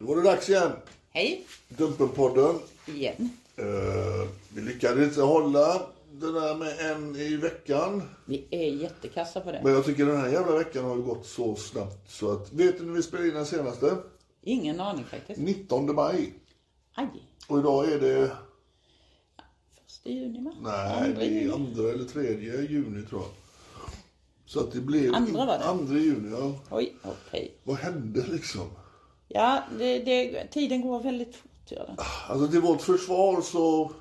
Då var det dags igen. Hej, Dumpenpodden. igen. Uh, vi lyckades inte hålla det där med en i veckan. Vi är jättekassa på det. Men jag tycker den här jävla veckan har ju gått så snabbt så att... Vet du när vi spelade in den senaste? Ingen aning faktiskt. 19 maj. Aj, Och idag är det... första juni va? Nej, Andra det är juni. andra eller tredje juni tror jag. Så att det blev... Andra var det? Andra juni, ja. Oj, okej. Vad hände liksom? Ja, det, det, tiden går väldigt fort. Gör det. Alltså till vårt försvar så...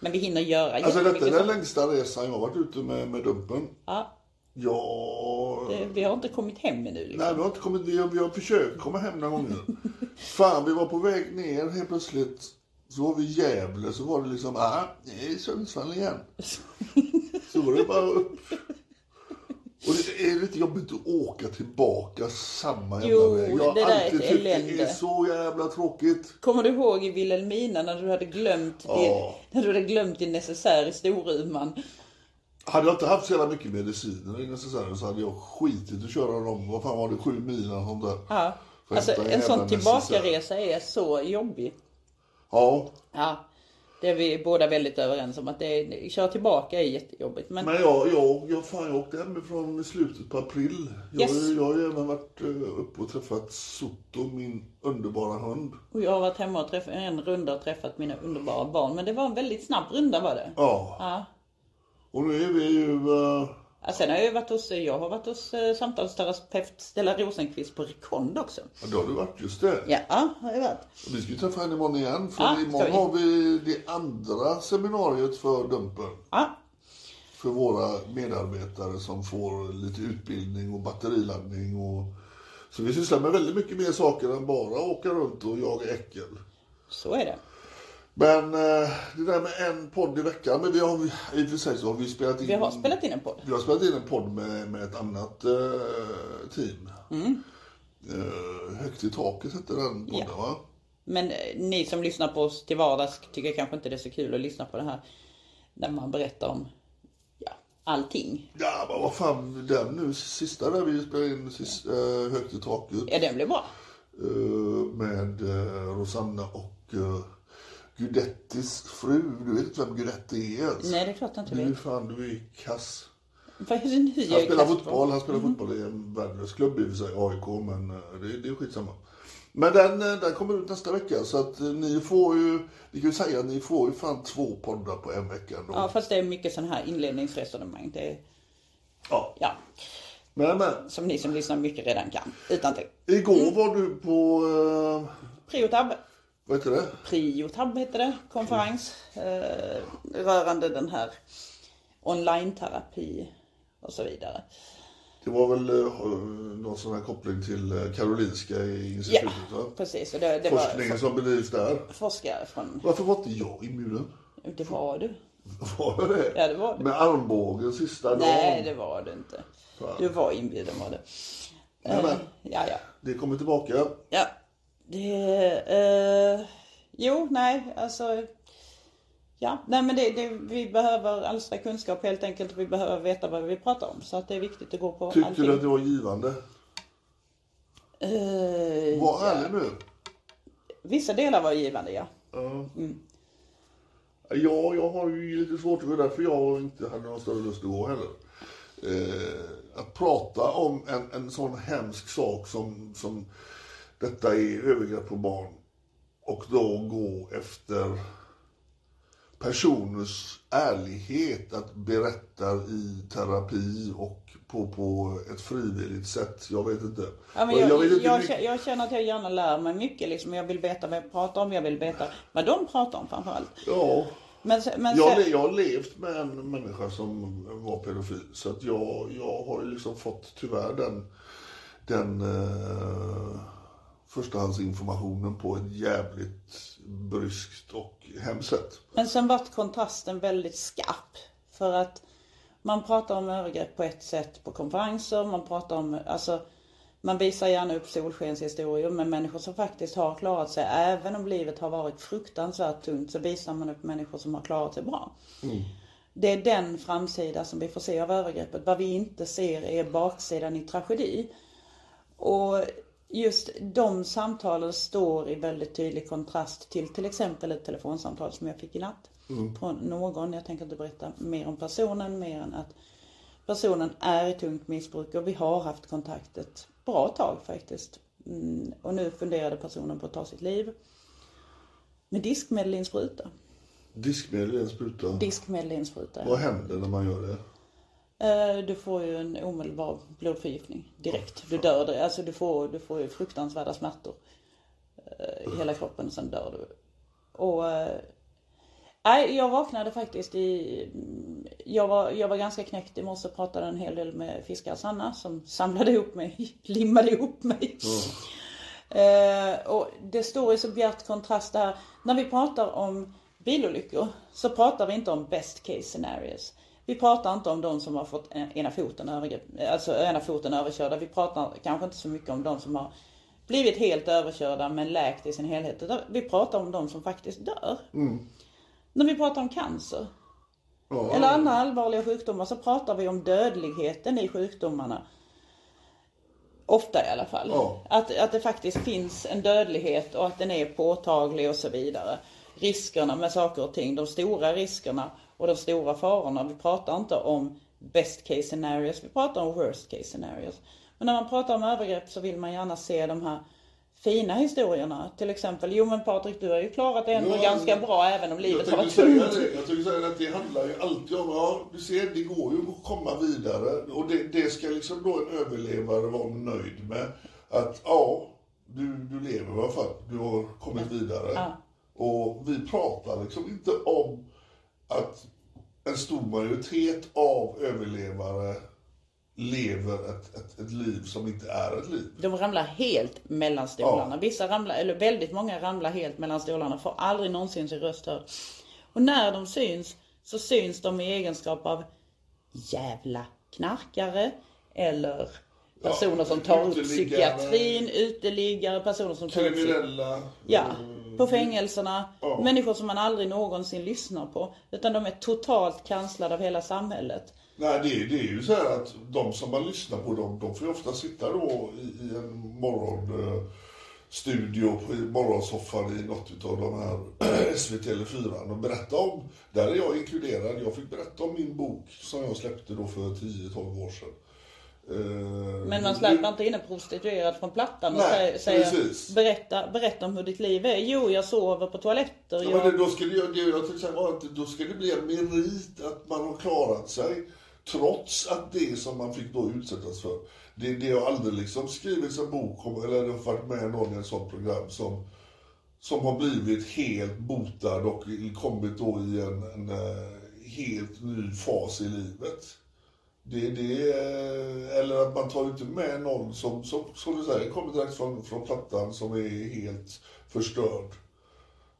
Men vi hinner göra Alltså detta är den längsta resan jag har varit ute med, med Dumpen. Ja, Ja... det, vi har inte kommit hem ännu. Liksom. Nej, vi har inte kommit ner. Vi har försökt komma hem några gånger. Fan, vi var på väg ner helt plötsligt. Så var vi i Gävle, så var det liksom, ah, det är Sundsvall igen. Så var det bara upp. Och det är lite jobbigt att åka tillbaka samma jävla Jo, väg. Jag har det där är alltid tyckt det är elände. så jävla tråkigt. Kommer du ihåg i Vilhelmina när du hade glömt, Ja. din, när du hade glömt din necessär i Storuman? Hade jag inte haft så jävla mycket mediciner i necessären så hade jag skitit att köra dem, vad fan var det, sju mil eller sånt där. Ja. Alltså en sån necessär. tillbakaresa är så jobbig. Ja, Ja, det är vi båda väldigt överens om att det är, köra tillbaka är jättejobbigt. Men, Men jag, jag, jag, fan, jag åkte hemifrån i slutet på april. Jag, Yes. jag har ju även varit eh, uppe och träffat Soto, min underbara hund. och jag har varit hemma och träffat en runda och träffat mina underbara barn. Men det var en väldigt snabb runda var det. Ja. Ja. Och nu är vi ju... eh, Ja, sen har jag ju varit hos, jag har varit hos eh, samtalsterapeut Stella Rosenqvist på Rekond också. ja, det har du varit, just det. Ja, har jag varit. Och vi ska ju träffa henne imorgon igen. För Ja, imorgon ska vi. har vi det andra seminariet för Dumpen. Ja, För våra medarbetare som får lite utbildning och batteriladdning. Och... Så vi sysslar med väldigt mycket mer saker än bara åka runt och jaga äckel. så är det. Men eh, det där med en podd i veckan. Men vi har, i och för sig så har vi spelat in... Vi har spelat in en podd. Vi har spelat in en podd med, med ett annat eh, team. Mm. Eh, Högt i taket hette den podden Ja. va? Men eh, ni som lyssnar på oss till vardags tycker kanske inte det är så kul att lyssna på det här. När man berättar om ja, allting. Ja men vad fan, den nu sista där vi spelade in sist, eh, Högt i taket. Ja, den blir bra. Med Rosanna och Gudettis fru. Du vet inte vem Gudetti är ens? Nej, det är klart jag inte Du vet. fan, du är kass. Vad är det nu jag Han spelar fotboll, han spelar fotboll i en värdelös klubb i och för sig, AIK, men eh, det, det är skitsamma. Men den, eh, den kommer ut nästa vecka så att eh, ni får ju, vi kan ju säga att ni får ju fan två poddar på en vecka ändå. Ja, fast det är mycket sån här inledningsresonemang. Det Ja. ja, Men, men, som ni som lyssnar mycket redan kan. Utan till. igår Mm. var du på, eh, Priotab. Vad heter det? Priotab heter det. Konferens. Eh, rörande den här online-terapi och så vidare. Det var väl eh, någon sån här koppling till eh, Karolinska i institutet Ja, va? precis. Och det, det Forskningen var som bedrivs där. forskare från... Varför var inte jag inbjuden? Det var du. Var det det? Ja, det var det. Med armbågen sista dagen? Nej, det var det inte. Fan. Du var inbjuden var det. Nej, men, Eh, Ja, ja. det kommer tillbaka. Ja. Det, eh, jo, nej, alltså. Ja, nej men det, det, vi behöver alstra kunskap helt enkelt. Vi behöver veta vad vi pratar om. Så att det är viktigt att gå på Tyckte allting. du att det var givande? Eh, Var ja. ärlig nu. Vissa delar var givande, ja. Ja, jag har ju lite svårt för det därför jag inte hade någon större lust att gå heller. Eh, att prata om en, en sån hemsk sak som, som detta är övergrepp på barn och då gå efter personers ärlighet att berätta i terapi och på, på ett frivilligt sätt. Jag vet inte. Ja, men jag, jag, vet inte jag, jag känner att jag gärna lär mig mycket. Liksom. Jag vill veta vad jag pratar om. Jag vill veta vad de pratar om framförallt. Ja, Men, men jag, jag har levt med en människa som var pedofil. Så att jag, jag har liksom fått tyvärr den, den eh, förstahandsinformationen på ett jävligt bryskt och hemskt sätt. Men sen vart kontrasten väldigt skarp. För att man pratar om övergrepp på ett sätt på konferenser. Man pratar om, alltså man visar gärna upp solskenshistorier med människor som faktiskt har klarat sig. Även om livet har varit fruktansvärt tungt så visar man upp människor som har klarat sig bra. Det är den framsida som vi får se av övergreppet. Vad vi inte ser är baksidan i tragedi. Och just de samtalen står i väldigt tydlig kontrast till till exempel ett telefonsamtal som jag fick i natt. Från någon, jag tänker inte berätta mer om personen, mer än att personen är i tungt missbruk och vi har haft kontakt ett bra tag faktiskt. Mm, och nu funderade personen på att ta sitt liv. Med diskmedel i en spruta. Diskmedel i en spruta. Diskmedel i en spruta. Vad händer när man gör det? Eh, Du får ju en omedelbar blodförgiftning direkt. Du dör, det. alltså du får, du får ju fruktansvärda smärtor eh, i hela kroppen och sen dör du. Och eh, nej, jag vaknade faktiskt i, mm, jag var, jag var ganska knäckt i morse och pratade en hel del med fiskar Sanna som samlade ihop mig, limmade ihop mig. Eh, och det står i så bjärt kontrast där. När vi pratar om bilolyckor så pratar vi inte om best case scenarios. Vi pratar inte om de som har fått ena foten, övergrepp, alltså ena foten överkörda. Vi pratar kanske inte så mycket om de som har blivit helt överkörda men läkt i sin helhet. Vi pratar om de som faktiskt dör. När vi pratar om cancer Ja, eller andra allvarliga sjukdomar så pratar vi om dödligheten i sjukdomarna. Ofta i alla fall. Ja. Att, att det faktiskt finns en dödlighet och att den är påtaglig och så vidare. Riskerna med saker och ting, de stora riskerna och de stora farorna. Vi pratar inte om best case scenarios, vi pratar om worst case scenarios. Men när man pratar om övergrepp så vill man gärna se de här fina historierna. Till exempel, jo men Patrik du har ju klarat det ändå Ja, ganska bra även om livet har varit tungt. det. Jag tänkte säga att det handlar ju alltid om, ja du ser det går ju att komma vidare. Och det, det ska liksom då en överlevare vara nöjd med. Att ja, du, du lever i alla fall. Du har kommit vidare. Ja. Och vi pratar liksom inte om att en stor majoritet av överlevare lever ett, ett, ett liv som inte är ett liv. De ramlar helt mellan stolarna. Ja. Vissa ramlar, eller väldigt många ramlar helt mellan stolarna. Får aldrig någonsin sin röst hörd. Och när de syns så syns de i egenskap av jävla knarkare. Eller personer som tar upp psykiatrin, uteliggare, personer som tar upp psyk- Kriminella. Ja, mm, på fängelserna. Ja. Människor som man aldrig någonsin lyssnar på. Utan de är totalt kanslade av hela samhället. Nej, det, är- det är ju så här att de som man lyssnar på, de, de får ju ofta sitta då i, i en morgonstudio på i morgonsoffan i något av de här SVT eller 4 och berätta om, där är jag inkluderad, jag fick berätta om min bok som jag släppte då för 10-12 år sedan. Eh, Men man släpper inte in en prostituerad från plattan och Nej, säger, precis. berätta, berätta om hur ditt liv är. Jo, jag sover på toaletter. Ja, Jag... men då, det, jag, jag var att då ska det bli en merit att man har klarat sig trots att det som man fick då utsättas för. Det, det har aldrig liksom skrivits en bok om, eller varit med någon i ett sånt program som, som har blivit helt botad och kommit då i en, en eh, helt ny fas i livet. Det, det, eller att man tar inte med någon som, som, som du säger, kommer direkt från, från plattan som är helt förstörd.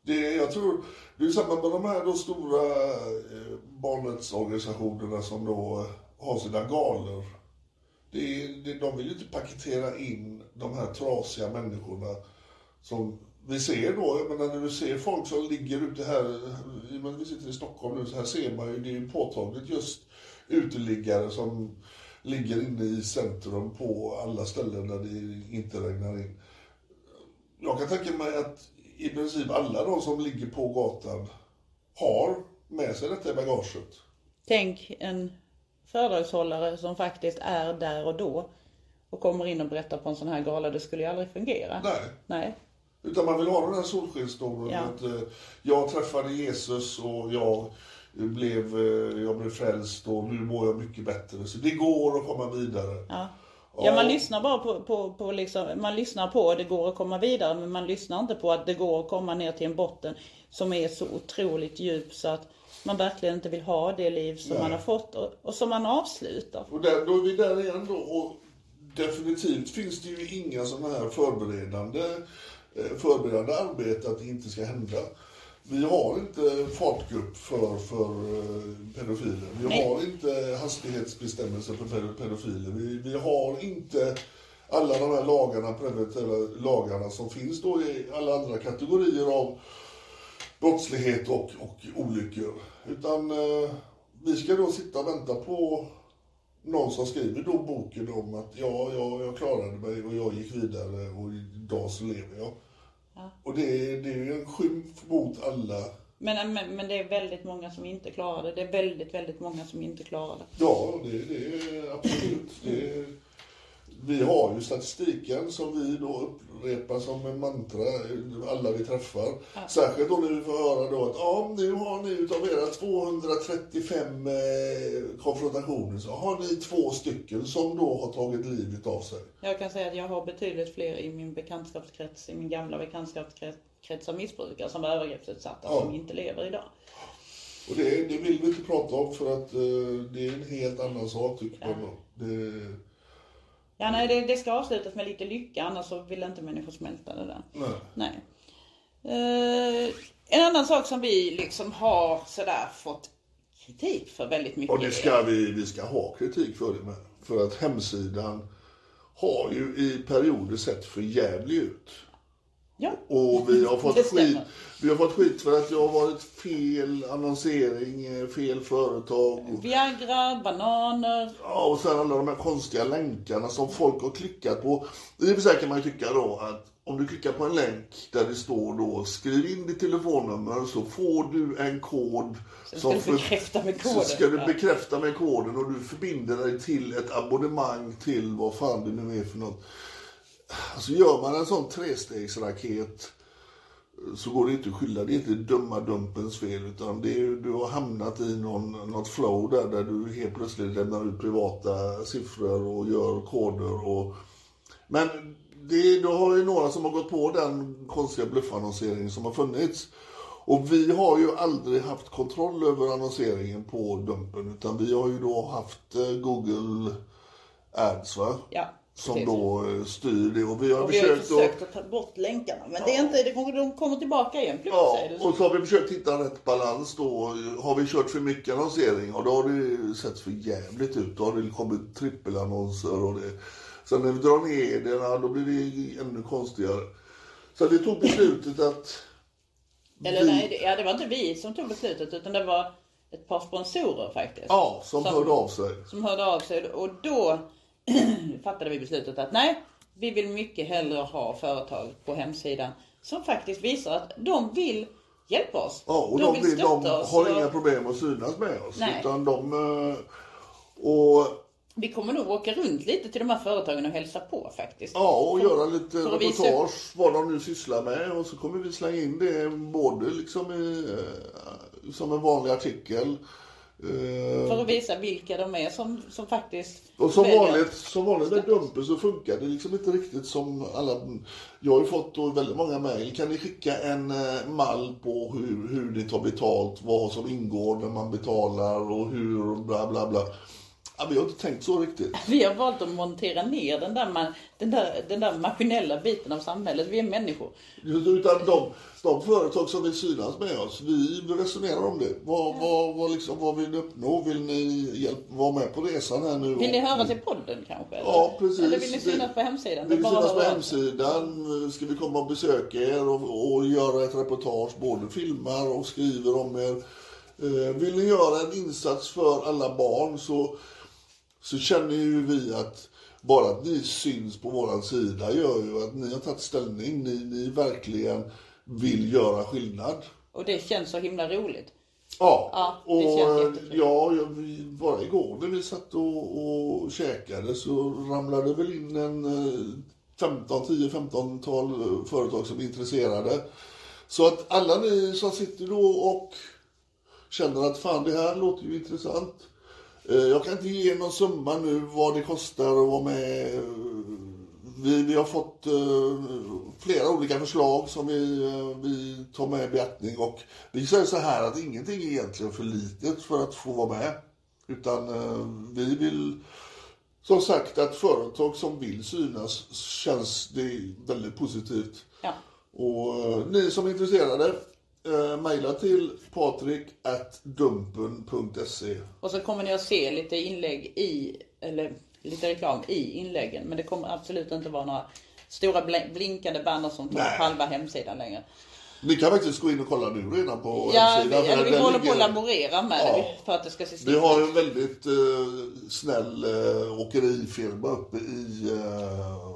Det, jag tror, det är samma med de här då stora eh, barnrättsorganisationerna som då har sina galor. Det, det, de vill ju inte paketera in de här trasiga människorna som vi ser då, jag menar när du ser folk som ligger ute här, i och med att vi sitter i Stockholm nu, så här ser man ju, det är ju påtagligt just uteliggare som ligger inne i centrum på alla ställen där det inte regnar in. Jag kan tänka mig att i princip alla de som ligger på gatan har med sig detta i bagaget. Tänk en föredragshållare som faktiskt är där och då och kommer in och berättar på en sån här gala. Det skulle ju aldrig fungera. Nej. Nej. Utan man vill ha den här solskenshistorien. Ja. Att, eh, jag träffade Jesus och jag blev, eh, jag blev frälst och nu mår jag mycket bättre. Så det går att komma vidare. Ja. Ja, man lyssnar bara på, på, på liksom, man lyssnar på att det går att komma vidare men man lyssnar inte på att det går att komma ner till en botten som är så otroligt djup så att man verkligen inte vill ha det liv som Nej. man har fått och, och som man avslutar. Och där, då är vi där igen då. Och definitivt finns det ju inga sådana här förberedande, eh, förberedande arbete att det inte ska hända. Vi har inte fartgupp för, för eh, pedofiler. Vi Nej. har inte hastighetsbestämmelser för pedo- pedofiler. Vi, vi har inte alla de här lagarna, preventiva lagarna som finns då i alla andra kategorier av brottslighet och, och olyckor. Utan eh, vi ska då sitta och vänta på någon som skriver då boken om att ja, ja, jag klarade mig och jag gick vidare och idag så lever jag. Och det, är- det är ju en skymf mot alla. Men, men, men det är väldigt många som inte klarar det. Det är väldigt, väldigt många som inte klarar det. Ja, det, det är absolut. Det är, vi har ju statistiken som vi då upprepar som en mantra, alla vi träffar. Särskilt då när vi får höra då att ja, nu har ni utav era 235 eh, konfrontationer så har ni två stycken som då har tagit livet av sig. Jag kan säga att jag har betydligt fler i min bekantskapskrets, i min gamla bekantskapskrets av missbrukare som var övergreppsutsatta Ja. som inte lever idag. Och det, det vill vi inte prata om för att eh, det är en helt annan sak tycker man. då. Det, Ja, nej, det, det ska avslutas med lite lycka annars så vill inte människor smälta det där. nej. Nej. Eh, en annan sak som vi liksom har sådär fått kritik för väldigt mycket. Och det ska vi, vi ska ha kritik för det med. För att hemsidan har ju i perioder sett för jävlig ut. Ja. Och vi har fått skit, vi har fått skit för att det har varit fel annonsering, eh, fel företag. Viagra, bananer. Ja, och sen alla de här konstiga länkarna som folk har klickat på. I och för sig kan man ju tycka då att om du klickar på en länk där det står då skriv in ditt telefonnummer så får du en kod. Sen ska du bekräfta med Så koden. ska du bekräfta med koden och du förbinder dig till ett abonnemang till vad fan det nu är för något. Alltså gör man en sån trestegsraket så går det inte att skylla. Det är inte dumma dumpens fel utan det är ju, du har hamnat i någon, något flow där, där du helt plötsligt lämnar ut privata siffror och gör koder och... Men det, då har ju några som har gått på den konstiga bluffannonseringen som har funnits. Och vi har ju aldrig haft kontroll över annonseringen på Dumpen utan vi har ju då haft eh, Google Ads va? Ja, som precis. då eh, styr det och vi har Och vi har ju försökt försökt att... ta bort länkarna. Men det är inte, det de kommer tillbaka igen. Plupp, Ja, det. och så har vi försökt hitta rätt balans då. Har vi kört för mycket annonsering och då har det sett för jävligt ut. Då har det kommit trippelannonser och det. Sen när vi drar ner det, ja, då blir det ännu konstigare. Så vi tog beslutet att... Eller vi, nej, det, ja, det var inte vi som tog beslutet utan det var ett par sponsorer faktiskt. Ja, som, hörde av sig. Som hörde av sig och då fattade vi beslutet att nej, vi vill mycket hellre ha företag på hemsidan som faktiskt visar att de vill hjälpa oss. Ja, och de, vill, de oss. har och inga problem att synas med oss. Nej. Utan de... eh, Och Vi kommer nog åka runt lite till de här företagen och hälsa på faktiskt. Ja, och göra lite för att visa reportage vad de nu sysslar med. Och så kommer vi slänga in det både liksom i, eh, som en vanlig artikel. Eh, För att visa vilka de är som, som faktiskt och som väljer- vanligt, som vanligt med Dumpen så funkar det liksom inte riktigt som alla... Jag har ju fått då väldigt många mejl. Kan ni skicka en eh, mall på hur, hur ni tar betalt, vad som ingår när man betalar och hur bla bla bla. Ja, vi har inte tänkt så riktigt. Vi har valt att montera ner den där, man, den där, den där maskinella biten av samhället. Vi är människor. Utan de, de företag som vill synas med oss, vi resonerar om det. Vad, vad, vad, liksom, vad vill ni uppnå? Vill ni hjälp, vara med på resan här nu? Vill ni höra till podden kanske? Eller? Ja, precis. Eller vill ni synas på hemsidan? Vill vi Bara synas på hemsidan? Ska vi komma och besöka er och, och göra ett reportage? Både filmar och skriver om er. Eh, Vill ni göra en insats för alla barn så, så känner ju vi att bara att ni syns på våran sida gör ju att ni har tagit ställning. Ni, ni verkligen vill göra skillnad. Och det känns så himla roligt. Ja, Ja, och ja, bara igår när vi satt och, och käkade så ramlade väl in en eh, 15, 10-15-tal eh, företag som är intresserade. Så att alla ni som sitter då och känner att fan det här låter ju intressant. Eh, Jag kan inte ge någon summa nu vad det kostar att vara med. Vi, vi har fått eh, flera olika förslag som vi, eh, vi tar med i beaktning och vi säger så här att ingenting är egentligen för litet för att få vara med. Utan vi vill som sagt att företag som vill synas känns det väldigt positivt. Ja. Och ni som är intresserade, eh, mejla till patrik.dumpen.se. Och så kommer ni att se lite inlägg i, eller lite reklam i inläggen. Men det kommer absolut inte vara några stora bl- blinkande banners som tar upp halva hemsidan längre. Ni kan faktiskt gå in och kolla nu redan på Ja, vi, hemsidan. för eller vi håller på att ligger- laborera med Ja. det för att det ska se Vi snyggt har ju ut. en väldigt eh, snäll eh, åkerifirma uppe i eh,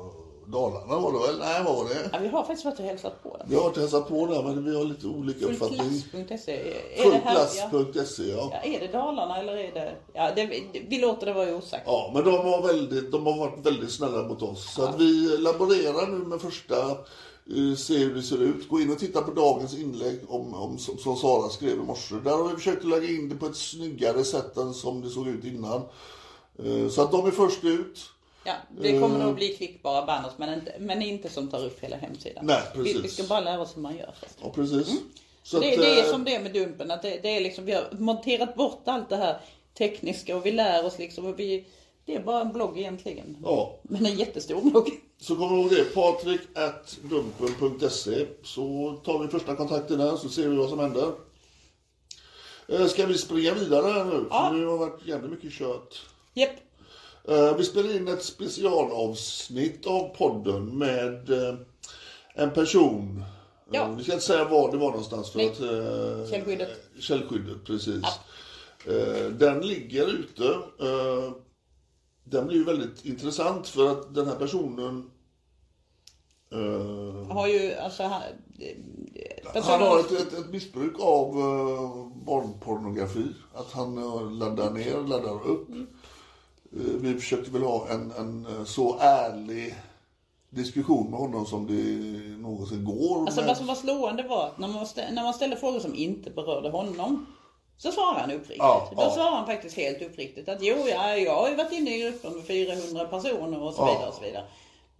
Dalarna var det väl? Nej, var det? Ja, vi har faktiskt varit och hälsat på. Vi har inte hälsat på där, men vi har lite olika uppfattning. Fullplats.se. Är det här? Ja. Fullplats.se, ja. ja, är det Dalarna eller är det... Ja, det, vi låter det vara osagt. Ja, men de har, väldigt, de har varit väldigt snälla mot oss. Så att vi laborerar nu med första, eh, se hur det ser ut. Gå in och titta på dagens inlägg om, om, som, som Sara skrev i morse. Där har vi försökt lägga in det på ett snyggare sätt än som det såg ut innan. Eh, Så att de är först ut. Ja, det kommer Eh. nog bli klickbara banners men inte, men inte som tar upp hela hemsidan. Nej, vi, precis. vi ska bara lära oss hur man gör först. Ja, precis. Så det, att, det är eh, som det är med Dumpen, att det, det är liksom, vi har monterat bort allt det här tekniska och vi lär oss liksom. Och vi, det är bara en blogg egentligen. Ja. Men en jättestor blogg. Så kom ihåg det, patrik.dumpen.se så tar vi första kontakten där så ser vi vad som händer. Eh, Ska vi springa vidare här nu? Ja. För det har varit jävligt mycket kött. Japp. Eh, Vi spelar in ett specialavsnitt av podden med eh, en person. Ja. Eh, Vi ska inte säga var det var någonstans för Nej. att... eh, Källskyddet. Källskyddet, precis. Eh, Den ligger ute. Eh, Den blir ju väldigt intressant för att den här personen eh, Har ju, alltså han... han har ett, ett, ett missbruk av barnpornografi. Att han laddar ner, laddar upp. Mm. Eh, vi försökte väl ha en, en eh, så ärlig diskussion med honom som det någonsin går. Alltså vad som var slående var att när man, stä- när man ställde frågor som inte berörde honom så svarade han uppriktigt. Ja, Då ja. svarade han faktiskt helt uppriktigt att jo, ja, jag har ju varit inne i grupper med 400 personer och så Ja. vidare och så vidare.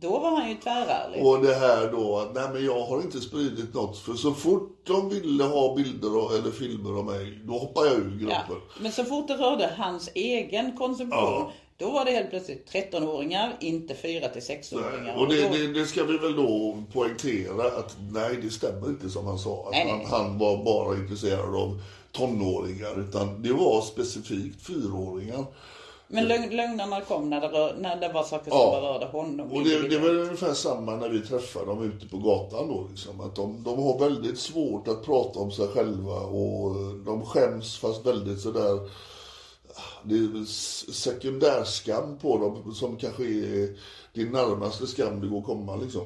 Då var han ju tvärärlig. Och det här då att nej men jag har inte spridit något. För så fort de ville ha bilder och, eller filmer av mig, då hoppar jag ur Ja. gruppen. Men så fort det rörde hans egen konsumtion, Ja. då var det helt plötsligt 13-åringar, inte 4 till 6-åringar. Och det, då, det, det ska vi väl då poängtera att nej, det stämmer inte som han sa. Att Nej, nej. han, han var bara intresserad av tonåringar. Utan det var specifikt fyraåringar. Men lögn, lögnarna kom när det, rör, när det var saker som Ja. berörde honom. Och det, det väl ungefär samma när vi träffar dem ute på gatan då. Liksom. Att de, de har väldigt svårt att prata om sig själva och de skäms fast väldigt sådär det är sekundärskam på dem som kanske är det närmaste skam det går att komma liksom.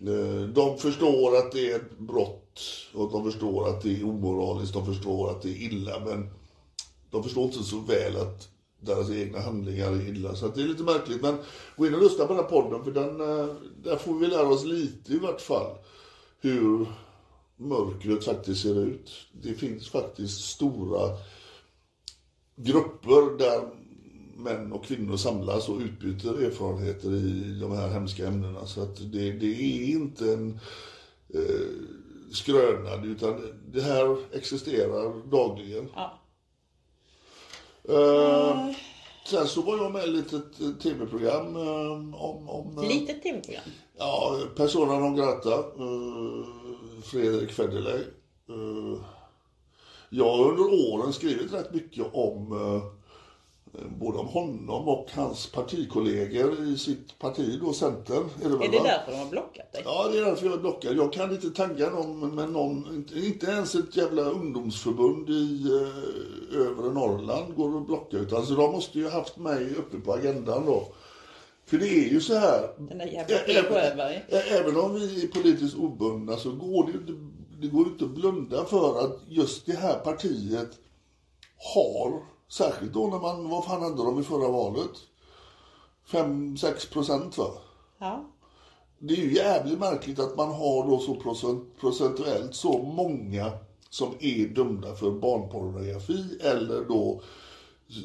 Eh, De förstår att det är ett brott och de förstår att det är omoraliskt, de förstår att det är illa men de förstår inte så väl att deras egna handlingar är illa. Så att det är lite märkligt. Men gå in och lyssna på den här podden för den, eh, där får vi lära oss lite i vart fall hur mörkret faktiskt ser ut. Det finns faktiskt stora grupper där män och kvinnor samlas och utbyter erfarenheter i de här hemska ämnena. Så att det, det är inte en eh, skrönad utan det här existerar dagligen. Ja. Eh, Sen så var jag med i ett litet eh, tv-program eh, om... om eh, Litet tv-program. Ja, Persona non grata. eh, Fredrik Federley. Eh, jag har under åren skrivit rätt mycket om eh, både om honom och hans partikollegor i sitt parti då, Centern. Är det, väl, Är det därför de har blockat dig? Ja, det är därför jag är blockad. Jag kan inte tagga någon med någon, inte, ens ett jävla ungdomsförbund i eh, övre Norrland går att blocka. Utan så de måste ju haft mig uppe på agendan då. För det är ju så här. Även, även om vi är politiskt obundna så går det ju inte, det går inte att blunda för att just det här partiet har, särskilt då när man, vad fan hade de i förra valet? 5-6 procent va? Ja. Det är ju jävligt märkligt att man har då så procent, procentuellt så många som är dömda för barnpornografi eller då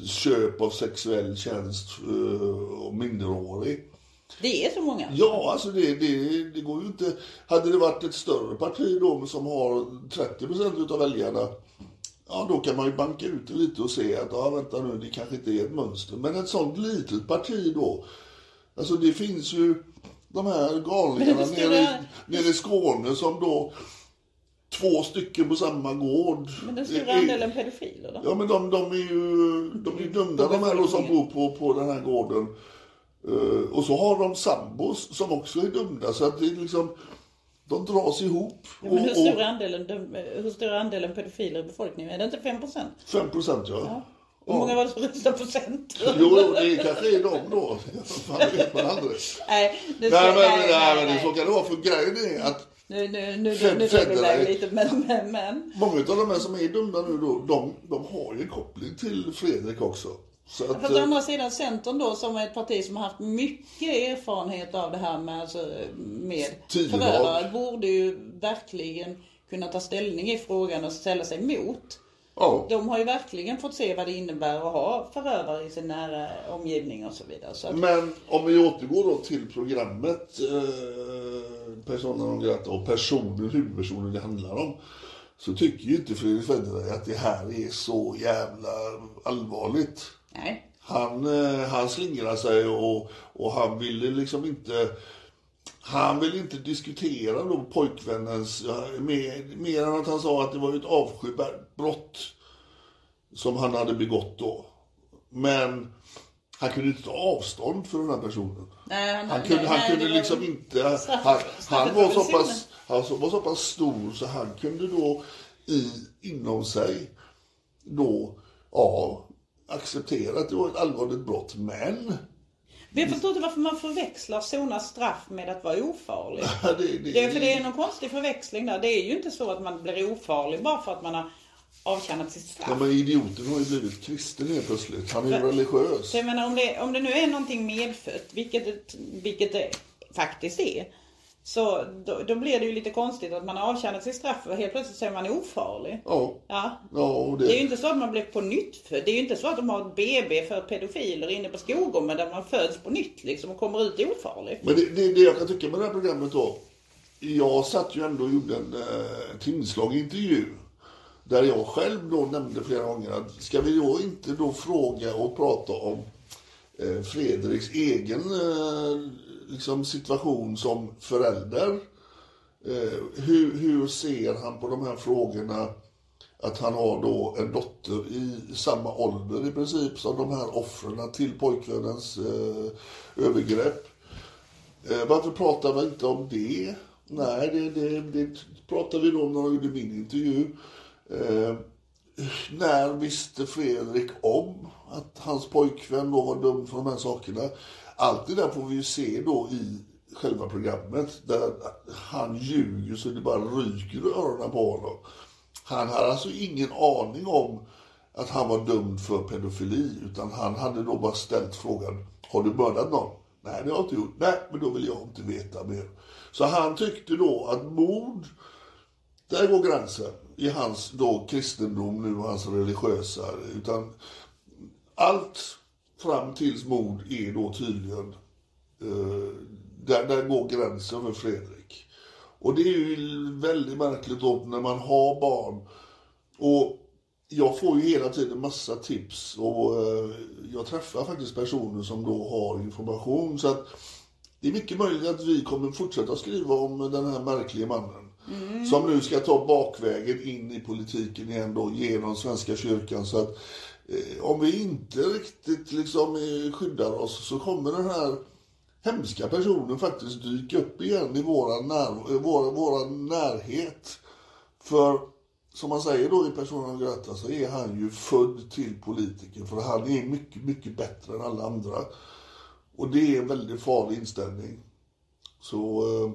köp av sexuell tjänst eh, och minderårig. Det är så många. Ja, alltså det, det, det går ju inte. Hade det varit ett större parti då som har 30 procent utav väljarna, ja då kan man ju banka ut det lite och se att, ja vänta nu, det kanske inte är ett mönster. Men ett sånt litet parti då, alltså det finns ju de här galningarna nere, nere i Skåne som då, två stycken på samma gård. Men den stora är- andelen pedofiler då? Ja men de, de är ju de är ju dömda de här då som bor på, på den här gården. Eh, och så har de sambos som också är dömda så att det är liksom de dras ihop. Ja, men hur och, stor är andelen, döm- hur stor andelen pedofiler i befolkningen? Är det inte 5 procent? 5 procent ja. Hur många var det som röstade på Centern? Jo, det kanske är de då. Fan vet man aldrig. Nej, Nej men, nej, nej, nej, men så kan det vara för grejen är att Nu, nu, nu, Fed- nu iväg Federer. lite, men, men, men. många av de här som är dömda nu då, de, de har ju en koppling till Fredrik också. Så att, Fast å eh, andra sidan Centern då som är ett parti som har haft mycket erfarenhet av det här med, alltså, med förövare borde ju verkligen kunna ta ställning i frågan och ställa sig emot. Ja. De har ju verkligen fått se vad det innebär att ha förövare i sin nära omgivning och så vidare. Så att, Men om vi återgår då till programmet eh, Persona non grata och personen, huvudpersonen det handlar om. Så tycker ju inte Fredrik Federley att det här är så jävla allvarligt. nej. Han, eh, han slingrar sig och, och han ville liksom inte han vill inte diskutera då pojkvännens, mer, mer än att han sa att det var ett avskyvärt brott som han hade begått då. Men han kunde inte ta avstånd för den här personen. Nej, han, Han kunde, nej, han nej, kunde var- liksom inte... Han, han, var så pass, han var så pass stor så han kunde då i, inom sig då, ja, acceptera att det var ett allvarligt brott. Men jag förstår inte varför man förväxlar sona straff med att vara ofarlig. det, det, Det är för det är någon konstig förväxling där. Det är ju inte så att man blir ofarlig bara för att man har avtjänat sitt straff. Ja, men idioten har ju blivit kristen helt plötsligt. Han är ju religiös. Jag menar om det, om det nu är någonting medfött, vilket vilket det faktiskt är. Så då, då blir det ju lite konstigt att man har avtjänat sitt straff och helt plötsligt så är man ofarlig. Ja. Ja. Ja, det, Det är ju inte så att man blir på nytt född. Det är ju inte så att de har ett BB för pedofiler inne på Skogome där man föds på nytt liksom och kommer ut ofarlig. Men det, det, det jag kan tycka med det här programmet då. Jag satt ju ändå och gjorde en eh, timslag intervju. Där jag själv då nämnde flera gånger att ska vi då inte då fråga och prata om eh, Fredriks egen eh, liksom situation som förälder. Eh, hur, hur ser han på de här frågorna? Att han har då en dotter i samma ålder i princip som de här offren till pojkvännens eh, övergrepp. Eh, varför pratar vi inte om det? Nej, det, det, det pratar vi då om när jag gjorde min intervju. Eh, när visste Fredrik om att hans pojkvän då var dömd för de här sakerna? Allt det där får vi ju se då i själva programmet där han ljuger så det bara ryker i öronen på honom. Han hade alltså ingen aning om att han var dömd för pedofili utan han hade då bara ställt frågan Har du mördat någon? Nej, det har jag inte gjort. Nej, men då vill jag inte veta mer. Så han tyckte då att mord, där går gränsen i hans då kristendom nu och hans religiösa. Utan allt fram tills mord är då tydligen, eh, där, där går gränsen för Fredrik. Och det är ju väldigt märkligt då när man har barn. Och jag får ju hela tiden massa tips och eh, jag träffar faktiskt personer som då har information. Så att det är mycket möjligt att vi kommer fortsätta skriva om den här märkliga mannen. Som nu ska ta bakvägen in i politiken igen då genom Svenska kyrkan. Så att Eh, om vi inte riktigt liksom eh, skyddar oss så kommer den här hemska personen faktiskt dyka upp igen i våran, när, eh, vår, våran närhet. För som man säger då i Personen av grata så är han ju född till politiker. För han är mycket, mycket bättre än alla andra. Och det är en väldigt farlig inställning. Så eh,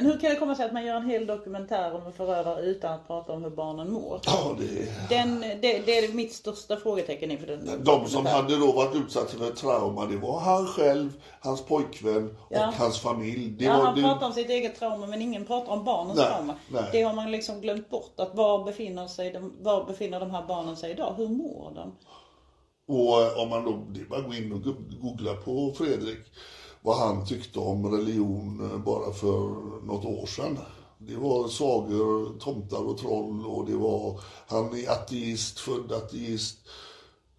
men hur kan det komma sig att man gör en hel dokumentär om en förövare utan att prata om hur barnen mår? ja, det. Den, det, det är mitt största frågetecken inför den De som hade då varit utsatta för trauma, det var han själv, hans pojkvän och Ja. hans familj. Det Ja, var han det... pratar om sitt eget trauma men ingen pratar om barnens Nej, trauma. nej. Det har man liksom glömt bort. Att var befinner, sig de, var befinner de här barnen sig idag? Hur mår de? Och eh, om man då, det är bara att gå in och googla på Fredrik, vad han tyckte om religion eh, bara för något år sedan. Det var sagor, tomtar och troll och det var, han är ateist, född ateist.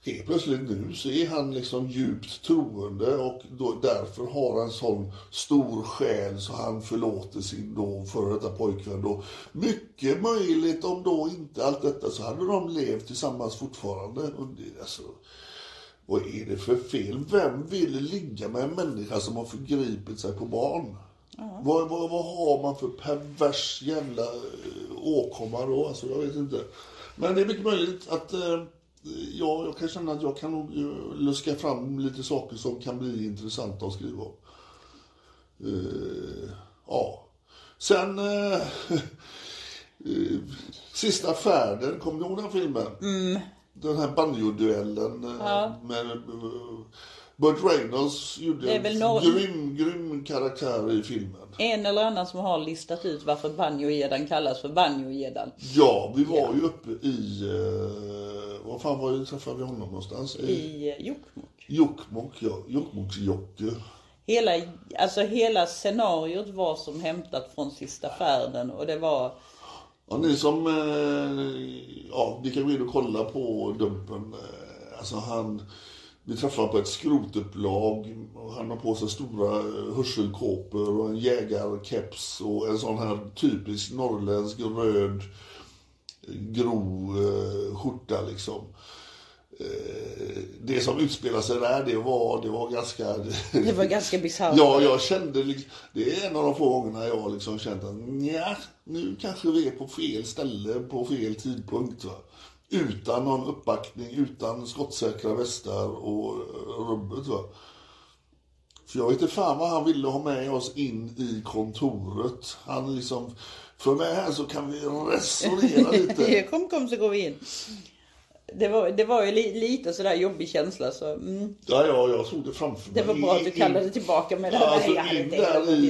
Helt plötsligt nu så är han liksom djupt troende och då, därför har han sån stor själ så han förlåter sin då före detta pojkvän då. Mycket möjligt om då inte allt detta så hade de levt tillsammans fortfarande. Och det, alltså, vad är det för fel? Vem vill ligga med en människa som har förgripit sig på barn? Vad, vad, vad har man för pervers jävla eh, åkomma då? Alltså, jag vet inte. Men det är mycket möjligt att eh, ja, jag kan känna att jag kan eh, luska fram lite saker som kan bli intressanta att skriva om. Eh, ja. Sen eh, eh, Sista färden, kommer du ihåg den filmen? Den här banjoduellen eh, med eh, Burt Reynolds gjorde en någon- grym, grym karaktär i filmen. En eller annan som har listat ut varför banjogedan kallas för banjogedan. Ja, vi var ju uppe i... Eh, vad fan var det, träffade vi honom någonstans? I eh, Jokkmokk. Jokkmokk, ja. Jokkmokksjocke. Hela, alltså hela scenariot var som hämtat från sista färden och det var Ja, ni som... Eh, ja, ni kan gå in och kolla på Dumpen. Eh, alltså han... Vi träffade på ett skrotupplag och han har på sig stora eh, hörselkåpor och en jägarkeps och en sån här typisk norrländsk röd grov skjorta liksom. Eh, det som utspelade sig där, det var, det var ganska... Det var ganska bisarrt. Ja, jag kände liksom, det är en av de få gångerna jag liksom känt att nja, nu kanske vi är på fel ställe på fel tidpunkt. Va? Utan någon uppbackning, utan skottsäkra västar och rubbet. Va? För jag vet inte fan vad han ville ha med oss in i kontoret. Han liksom, för mig här så kan vi resonera lite. kom, kom så går vi in. Det var, det var ju li, lite sådär jobbig känsla så mm, Ja, ja, jag såg det framför det var mig. bra att du In- kallade tillbaka med det här. Alltså jag in där i,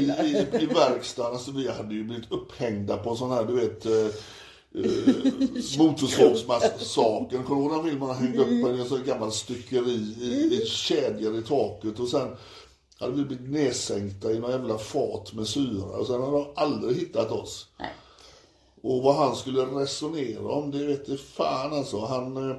i, i verkstaden, alltså vi hade ju blivit upphängda på sån här, du vet, eh, eh, Motorsågsmassakern. Kommer du ihåg den filmen? Han hängde upp en sån gammal styckeri i, i kedjor i taket och sen hade vi blivit nedsänkta i någon jävla fat med syra och sen hade de aldrig hittat oss. Nej. Och vad han skulle resonera om, det vet jag fan alltså. Han... eh,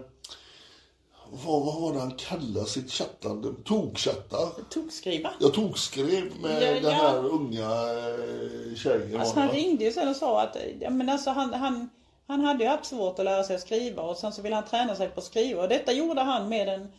Vad, vad var det han kallade sitt chattande? Tokchatta? Tokskriva. Jag tokskrev med Ja, den ja. här unga eh, tjejen. Alltså han ringde ju sen och sa att ja, men alltså, han, han, han hade ju haft svårt att lära sig att skriva och sen så ville han träna sig på att skriva. Och detta gjorde han med, en,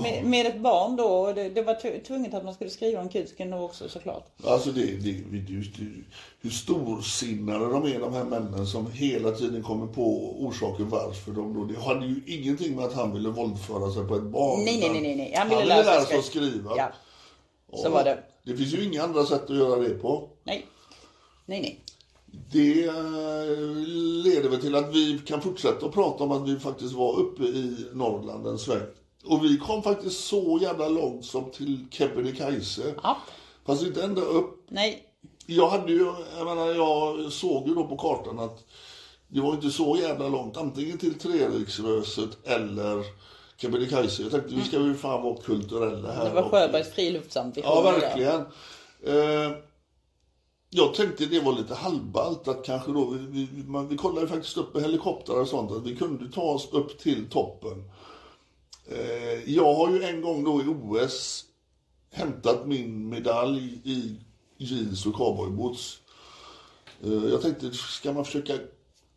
med, med ett barn då. Och det, det var tv- tvunget att man skulle skriva om kuken då också såklart. Alltså det, det, det, det, hur storsinnade de är de här männen som hela tiden kommer på orsaken varför de då. Det hade ju ingenting med att han ville våldföra sig på ett barn. Nej, nej, nej, nej, nej. Han ville lära sig att skriva. Ja, så Och var det. Det finns ju inga andra sätt att göra det på. Nej. Nej, nej. Det eh, leder väl till att vi kan fortsätta att prata om att vi faktiskt var uppe i Norrland en sväng. Och vi kom faktiskt så jävla långt som till Kebnekaise. Ja. Fast inte ända upp. Nej. Jag hade ju, jag menar, jag såg ju då på kartan att det var inte så jävla långt. Antingen till Treriksröset eller Kebnekaise. Jag tänkte, vi ska ju fan vara kulturella här. Det var Sjöbergs friluftsambition. Ja, verkligen. Eh, jag tänkte det var lite halvballt att kanske då, vi, vi, man, vi kollade faktiskt upp med helikoptrar och sånt, att vi kunde ta oss upp till toppen. Eh, jag har ju en gång då i OS hämtat min medalj i jeans och cowboyboots. Eh, jag tänkte, ska man försöka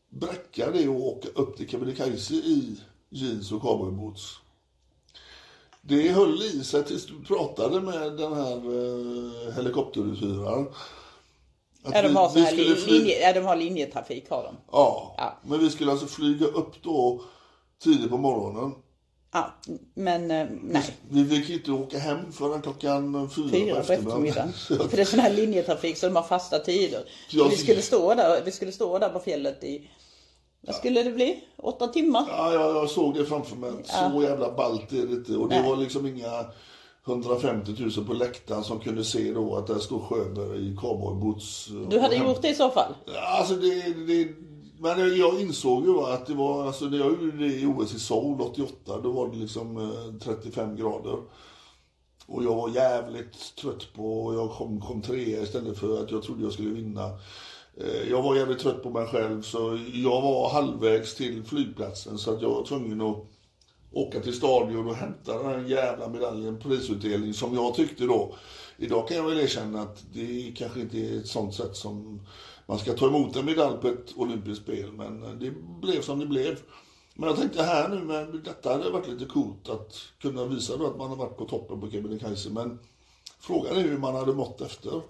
bräcka det och åka upp till Kebnekaise i jeans och cowboyboots? Det höll i sig tills du pratade med den här eh, helikopteruthyraren. Att Ja, de vi- har, så vi här skulle li, fly- linje, ja, de har linjetrafik har de. Ja, Ja. men vi skulle alltså flyga upp då tidigt på morgonen. Ja, men eh, nej. Vi fick inte åka hem förrän klockan fyra, Fyra på eftermiddagen. För det är sån här linjetrafik så de har fasta tider. Jag- vi, skulle stå där, vi skulle stå där på fjället i, vad skulle det bli? Åtta timmar? Ja, jag, jag såg det framför mig. Så jävla ballt är det inte. Och det Nej. var liksom inga 150 000 på läktaren som kunde se då att där stod Sjöberg i cowboyboots. Du hade Och- gjort det i så fall? Alltså det, det, men eh, jag insåg ju att det var, alltså när jag gjorde det i OS i Seoul 88, då var det liksom eh, 35 grader. Och jag var jävligt trött på, och jag kom, kom trea istället för att jag trodde jag skulle vinna. Eh, jag var jävligt trött på mig själv så jag var halvvägs till flygplatsen så att jag var tvungen att åka till stadion och hämta den här jävla medaljen, prisutdelning, som jag tyckte då. Idag kan jag väl erkänna att det kanske inte är ett sånt sätt som man ska ta emot en medalj på ett olympiskt spel, men det blev som det blev. Men jag tänkte här nu, med detta hade varit lite coolt att kunna visa då att man har varit på toppen på Kebnekaise, men frågan är hur man hade mått efter.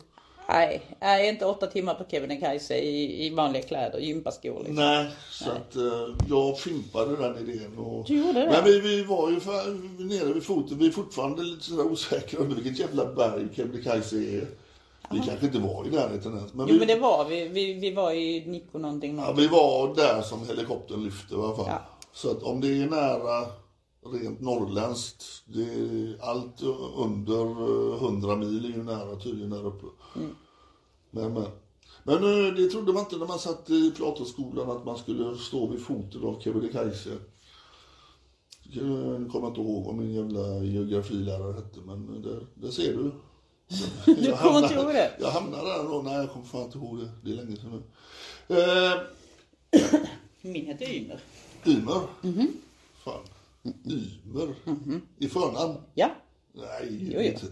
Nej, nej, inte åtta timmar på Kebnekaise i, i vanliga kläder, gympaskor liksom. Nej, så att eh, jag fimpade den idén. Och, Du gjorde det? Men vi, vi var ju för, nere vid foten. Vi är fortfarande lite sådär osäkra under vilket jävla berg Kebnekaise är. Vi kanske inte var i närheten ens. Men, Jo vi, men det var vi, vi, vi var i Nikko någonting. ja, någonting. vi var där som helikoptern lyfte i alla fall. Ja. Så att om det är nära rent norrländskt, det är allt under eh, 100 mil är ju nära tydligen där uppe. Mm. Men, men. Men eh, det trodde man inte när man satt i Platonskolan att man skulle stå vid foten av Kebnekaise. Jag kommer inte ihåg vad min jävla geografilärare hette men där, där ser du. Du kommer inte ihåg det? Jag hamnade där då. Nej, jag kommer fan inte ihåg det. Det är länge sedan nu. Eh, Min heter Ymer. Ymer. Mhm. Fan. Ymer. I förnamn? Ja, Nej, Jo, jo. inte.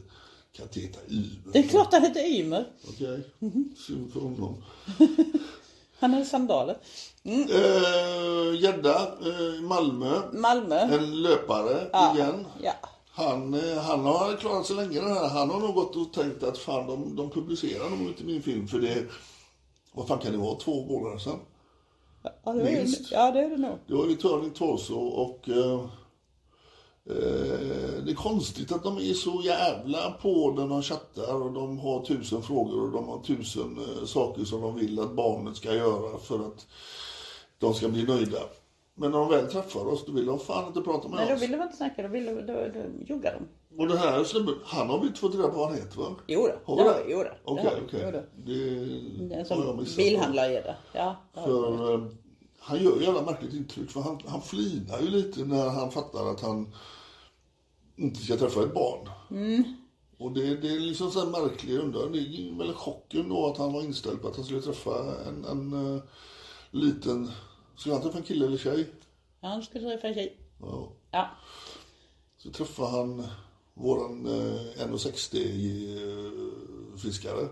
Kan inte heta Ymer. det är klart han heter Ymer. Okej. Mhm. Synd för honom. Han hade sandaler. Eh, Gädda, eh, Malmö. Malmö. En löpare Ja, igen. ja. Han, eh, han har klarat sig länge den här. Han har nog gått och tänkt att fan de, de publicerar nog inte min film för det, vad fan kan det vara, två månader sedan? Ja, det Minst. ja, det är det nog. Det var ju Turning Torso och eh, eh, det är konstigt att de är så jävla på när de chattar och de har tusen frågor och de har tusen eh, saker som de vill att barnet ska göra för att de ska bli nöjda. Men när de väl träffar oss, då vill de fan inte prata med Nej, då oss. ville de inte snacka, då, ville, då, då joggar de. Och den här snubben, han har vi inte fått reda på vad han heter va? Jo då, Har det vi vi, jo då, det Okej, vi, okej. då. Det, Det är en sån det. Ja, det. För eh, han gör ju jävla märkligt intryck för han, han flinar ju lite när han fattar att han inte ska träffa ett barn. Mm. Och det, det är liksom så här märklig undran. Det är väl chocken då att han var inställd på att han skulle träffa en, en eh, liten... Skulle han träffa en kille eller tjej? Ja, han skulle träffa en tjej. Ja. Ja. Så träffade han våran eh, 1,60 eh, fiskare.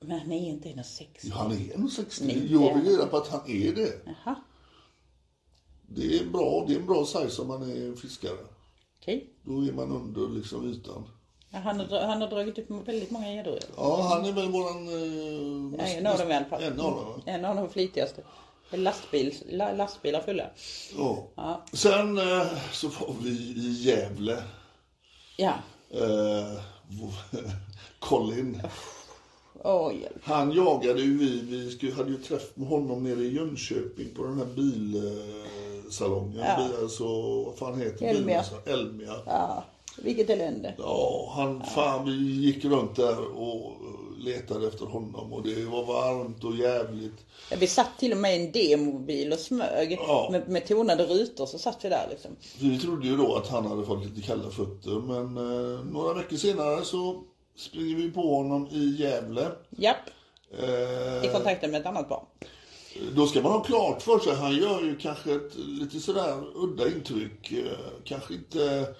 Men han är inte 1,60. Ja, han är 1,60. Nej, Jag vill reda på att han är det. Jaha, Det är bra, det är en bra size om man är fiskare. okej. Då är man under liksom ytan. Ja, han, har, han har dragit upp väldigt många gäddor. Ja, han är väl våran... Eh, Ja, en av dem i alla fall. En av dem? En av de flitigaste. Lastbil, la, lastbilar fulla. Ja. Ja. Sen eh, så var vi i Gävle. Ja. Eh, Colin. Hjälp. Han jagade ju vi. Vi hade ju träff med honom nere i Jönköping på den här bilsalongen. Ja. Bil, alltså, vad fan heter Elmia. bilen? Elmia. Ja, vilket elände. Ja, han, fan vi gick runt där och letade efter honom och det var varmt och jävligt. Ja, vi satt till och med i en demobil och smög Ja. med, med tonade rutor. Så satt vi där liksom. Vi trodde ju då att han hade fått lite kalla fötter men eh, några veckor senare så springer vi på honom i Gävle. Japp. Eh, I kontakten med ett annat barn. Då ska man ha klart för sig, han gör ju kanske ett lite sådär udda intryck. Eh, kanske inte...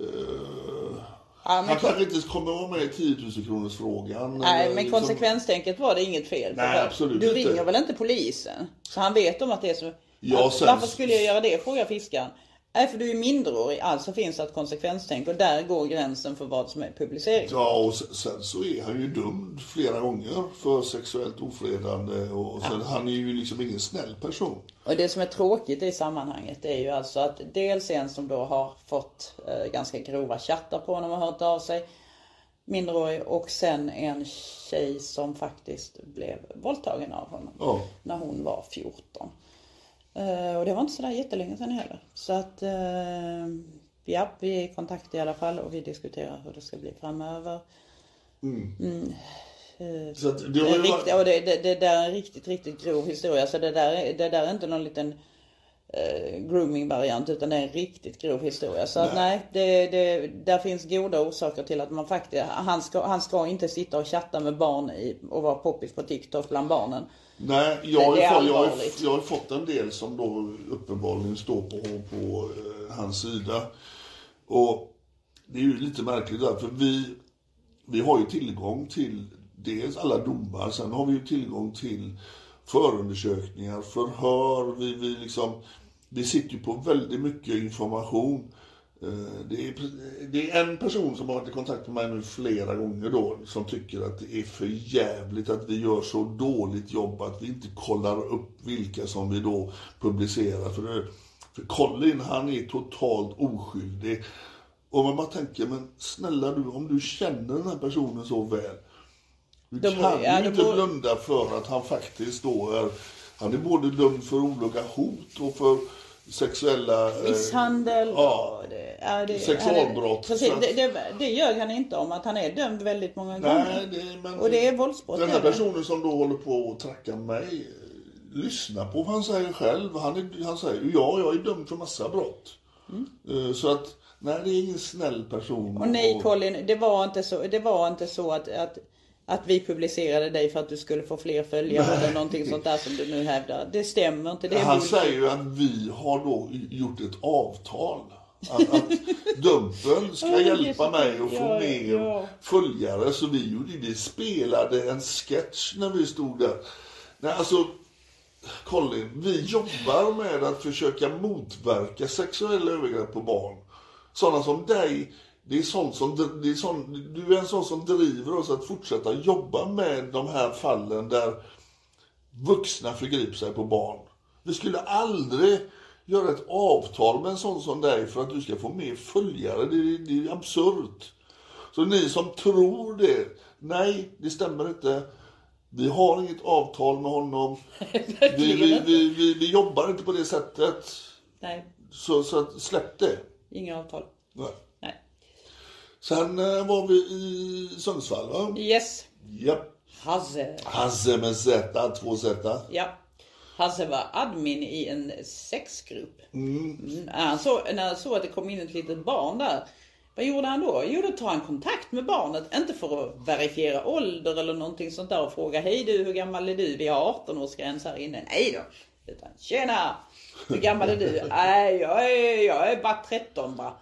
Eh, Ja, men han kanske inte kommer vara med i 10 000 kronors frågan. Nej, men liksom- konsekvenstänket var det inget fel. Nej, absolut du inte. ringer väl inte polisen? Så han vet om att det är så. Ja, sen- Varför skulle jag göra det? Frågar fiskaren. Nej, för du är minderårig. Alltså finns det ett konsekvenstänk och där går gränsen för vad som är publicering. Ja, och sen, så är han ju dömd flera gånger för sexuellt ofredande. Och sen, Han är ju liksom ingen snäll person. Och det som är tråkigt i sammanhanget är ju alltså att dels en som då har fått eh, ganska grova chattar på honom och hört av sig. Minderårig och sen en tjej som faktiskt blev våldtagen av honom. Ja. När hon var 14. Eh, och det var inte sådär jättelänge sedan heller. Så att eh, ja, vi är i kontakt i alla fall och vi diskuterar hur det ska bli framöver. Så att det Det, har är riktigt, varit, och det, det, det där är en riktigt, riktigt grov historia. Så det där, är- det där är inte någon liten eh, grooming-variant utan det är en riktigt grov historia. Så att nej, det, det, där finns goda orsaker till att man faktiskt, han ska, han ska inte sitta och chatta med barn i, och vara poppis på TikTok bland barnen. Nej, jag har, ju jag, har, jag har fått en del som då uppenbarligen står på, på eh, hans sida. Och det är ju lite märkligt där, för vi, vi har ju tillgång till dels alla domar, sen har vi ju tillgång till förundersökningar, förhör, vi, vi liksom, vi sitter ju på väldigt mycket information. Eh, Det är, det är en person som har varit i kontakt med mig nu flera gånger då, som tycker att det är för jävligt att vi gör så dåligt jobb att vi inte kollar upp vilka som vi då publicerar. För, det, för Colin, han är totalt oskyldig. Och man bara tänker, men snälla du, om du känner den här personen så väl. Du Då kan ja, ju inte borde- blunda för att han faktiskt då är, han är både dömd för olaga hot och för sexuella... eh, Misshandel ja. och det, det, Sexualbrott, är- Precis, att- det, det, det gör han inte om att han är dömd väldigt många gånger. Nej, det, men Och det är våldsbrott. Den här är det. personen som då håller på och trackar mig, eh, lyssna på vad han säger själv. Han, är, han säger ja, jag är dömd för massa brott. Eh, Så att, nej, det är ingen snäll person. Mm. Och nej Colin, det var inte så, det var inte så att, att, att vi publicerade dig för att du skulle få fler följare eller någonting sånt där som du nu hävdar. Det stämmer inte. Det Han säger ju att vi har då gjort ett avtal. Att, att Dumpen ska hjälpa mig att få mer ja. följare. Så vi, gjorde, vi spelade en sketch när vi stod där. Nej, alltså, Colin, vi jobbar med att försöka motverka sexuella övergrepp på barn. Sådana som dig, det är sånt som, det är sån, du är en sån som driver oss att fortsätta jobba med de här fallen där vuxna förgriper sig på barn. Vi skulle aldrig göra ett avtal med en sån som dig för att du ska få mer följare. Det är, det är absurt. Så ni som tror det, nej, det stämmer inte. Vi har inget avtal med honom. vi, vi, vi, vi, vi jobbar inte på det sättet. Nej, Så, så att, släpp det. inga avtal. Nej. Sen eh, var vi i Sundsvall, va? Yes. Japp. Hasse. Hasse med Z, två Z. Ja. Hasse var admin i en sexgrupp. Mm. När, han såg, när han såg att det kom in ett litet barn där. Vad gjorde han då? Jo, då tar han kontakt med barnet. Inte för att verifiera ålder eller någonting sånt där och fråga Hej du, hur gammal är du? Vi har 18-årsgräns här inne. Nej då. Utan Tjena! Hur gammal är du? Nej, jag är, jag är bara 13 bara.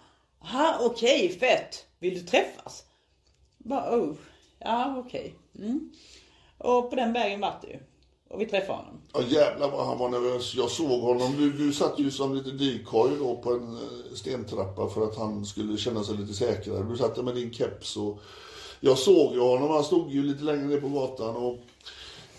Aha, okej, fett. Vill du träffas? Bara, oh. Ja, okej. Mm. Och på den vägen vart det ju. Och vi träffade honom. Ja jävlar vad han var nervös. Jag såg honom. Du, du satt ju som lite decoy då på en eh, stentrappa för att han skulle känna sig lite säkrare. Du satt där med din keps och jag såg ju honom. Han stod ju lite längre ner på gatan och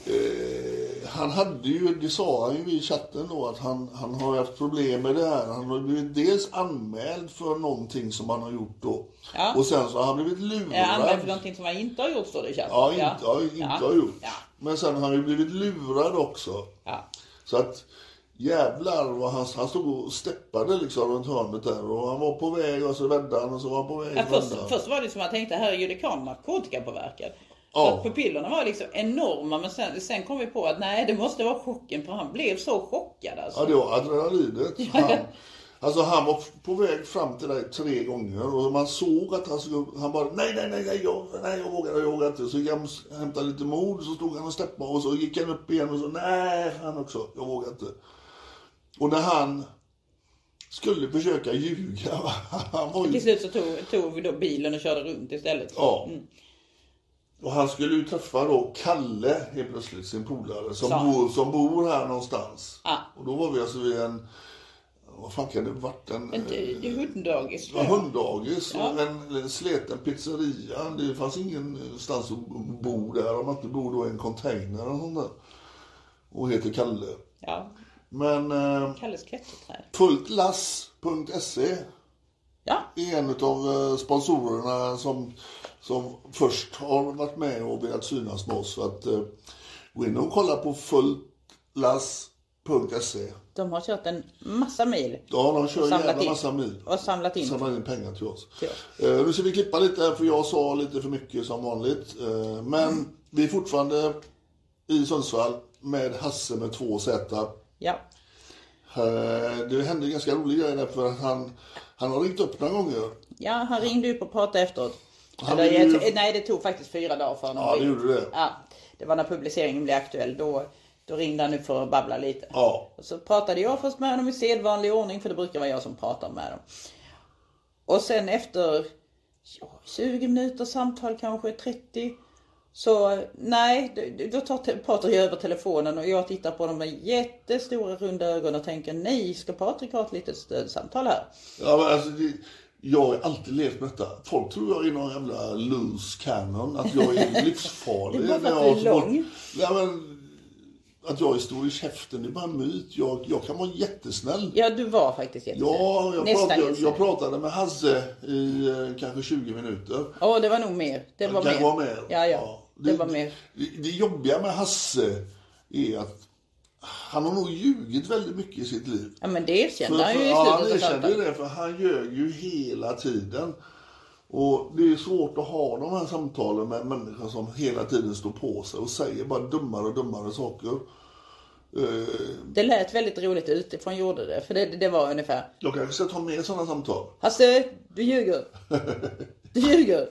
eh, han hade ju, det sa han ju i chatten då, att han, han har haft problem med det här. Han har blivit dels anmäld för någonting som han har gjort då. Ja. Och sen så har han blivit lurad. Eh, Anmäld för någonting som han inte har gjort står det i chatten. Ja, inte, ja. inte Ja. har gjort. Ja. Men sen har han ju blivit lurad också. Ja. Så att jävlar vad han, han stod och steppade liksom runt hörnet där och han var på väg och så vände han och så var han på väg Ja, först, först var det som jag tänkte, herregud det vara narkotikapåverkad. Så att pupillerna var liksom enorma men sen, sen kom vi på att nej det måste vara chocken för han blev så chockad alltså. Ja, det var adrenalinet. Han, Alltså han var på väg fram till dig tre gånger och man såg att han skulle, han bara nej, nej, nej, jag, nej, jag vågar, jag vågar inte. Så gick han och hämtade lite mod, så stod han och steppade och så gick han upp igen och så nej, han också, jag vågar inte. Och när han skulle försöka ljuga, han var ju Till slut så tog, tog vi då bilen och körde runt istället. Ja. Och han skulle ju träffa då Kalle helt plötsligt, sin polare, som, bor, som bor här någonstans. Ja. Och då var vi alltså vid en, vad fan kan det varit? En, En eh, eh, hunddagis. ja, hunddagis Ja. och en, en sleten pizzeria. Det fanns ingenstans att bo där om man inte bor då i en container och sånt där. Och heter Kalle. Ja. Men eh, Kalles klätterträd. Fultlass.se Ja. är en av eh, sponsorerna som, som först har varit med och velat synas med oss. Så att, eh, gå in och kolla på fultlass.se. De har kört en massa mil. Ja, de kör samlat jävla in. massa mil. Och samlat in. Samlar in pengar till oss. Till oss. Eh, nu ska vi klippa lite här för jag sa lite för mycket som vanligt. Eh, men vi är fortfarande i Sundsvall med Hasse med två Z. Ja. Det hände ganska roliga grejer där för att han, han har ringt upp några gånger. Ja, han ringde upp och pratade efteråt. Eller, ju- Nej, det tog faktiskt fyra dagar för honom. Ja, det gjorde det. Ja, det var när publiceringen blev aktuell. Då, då ringde han upp för att babbla lite. Ja. Och så pratade jag först med honom i sedvanlig ordning, för det brukar vara jag som pratar med dem. Och sen efter ja, 20 minuter samtal, kanske 30. Så nej, då- tar Patrik över telefonen och jag tittar på dem med jättestora runda ögon och tänker nej, ska Patrik ha ett litet stödsamtal här? Ja, men alltså, det, jag har alltid levt med detta. Folk tror jag är någon jävla loose cannon. Att jag är livsfarlig. Det är bara för att jag du är lång. Ja, men, att jag är stor i käften, det är bara en myt. Jag, jag kan vara jättesnäll. Ja, du var faktiskt jättesnäll. Ja, jag, Nästan pratade, jag, jag pratade med Hasse i eh, kanske 20 minuter. Ja, det var nog mer. Det var mer. vara mer. Ja, ja. Det, var mer. Det, det jobbiga med Hasse är att han har nog ljugit väldigt mycket i sitt liv. Ja, men det erkände För- han ju i Ja, han slutet erkände ju det, för han ljög ju hela tiden. Och det är svårt att ha de här samtalen med människor som hela tiden står på sig och säger bara dummare och dummare saker. Eh, Det lät väldigt roligt utifrån gjorde det. För det, det var ungefär. Jag kanske ska ta med sådana samtal. Hasse, du ljuger. Du ljuger.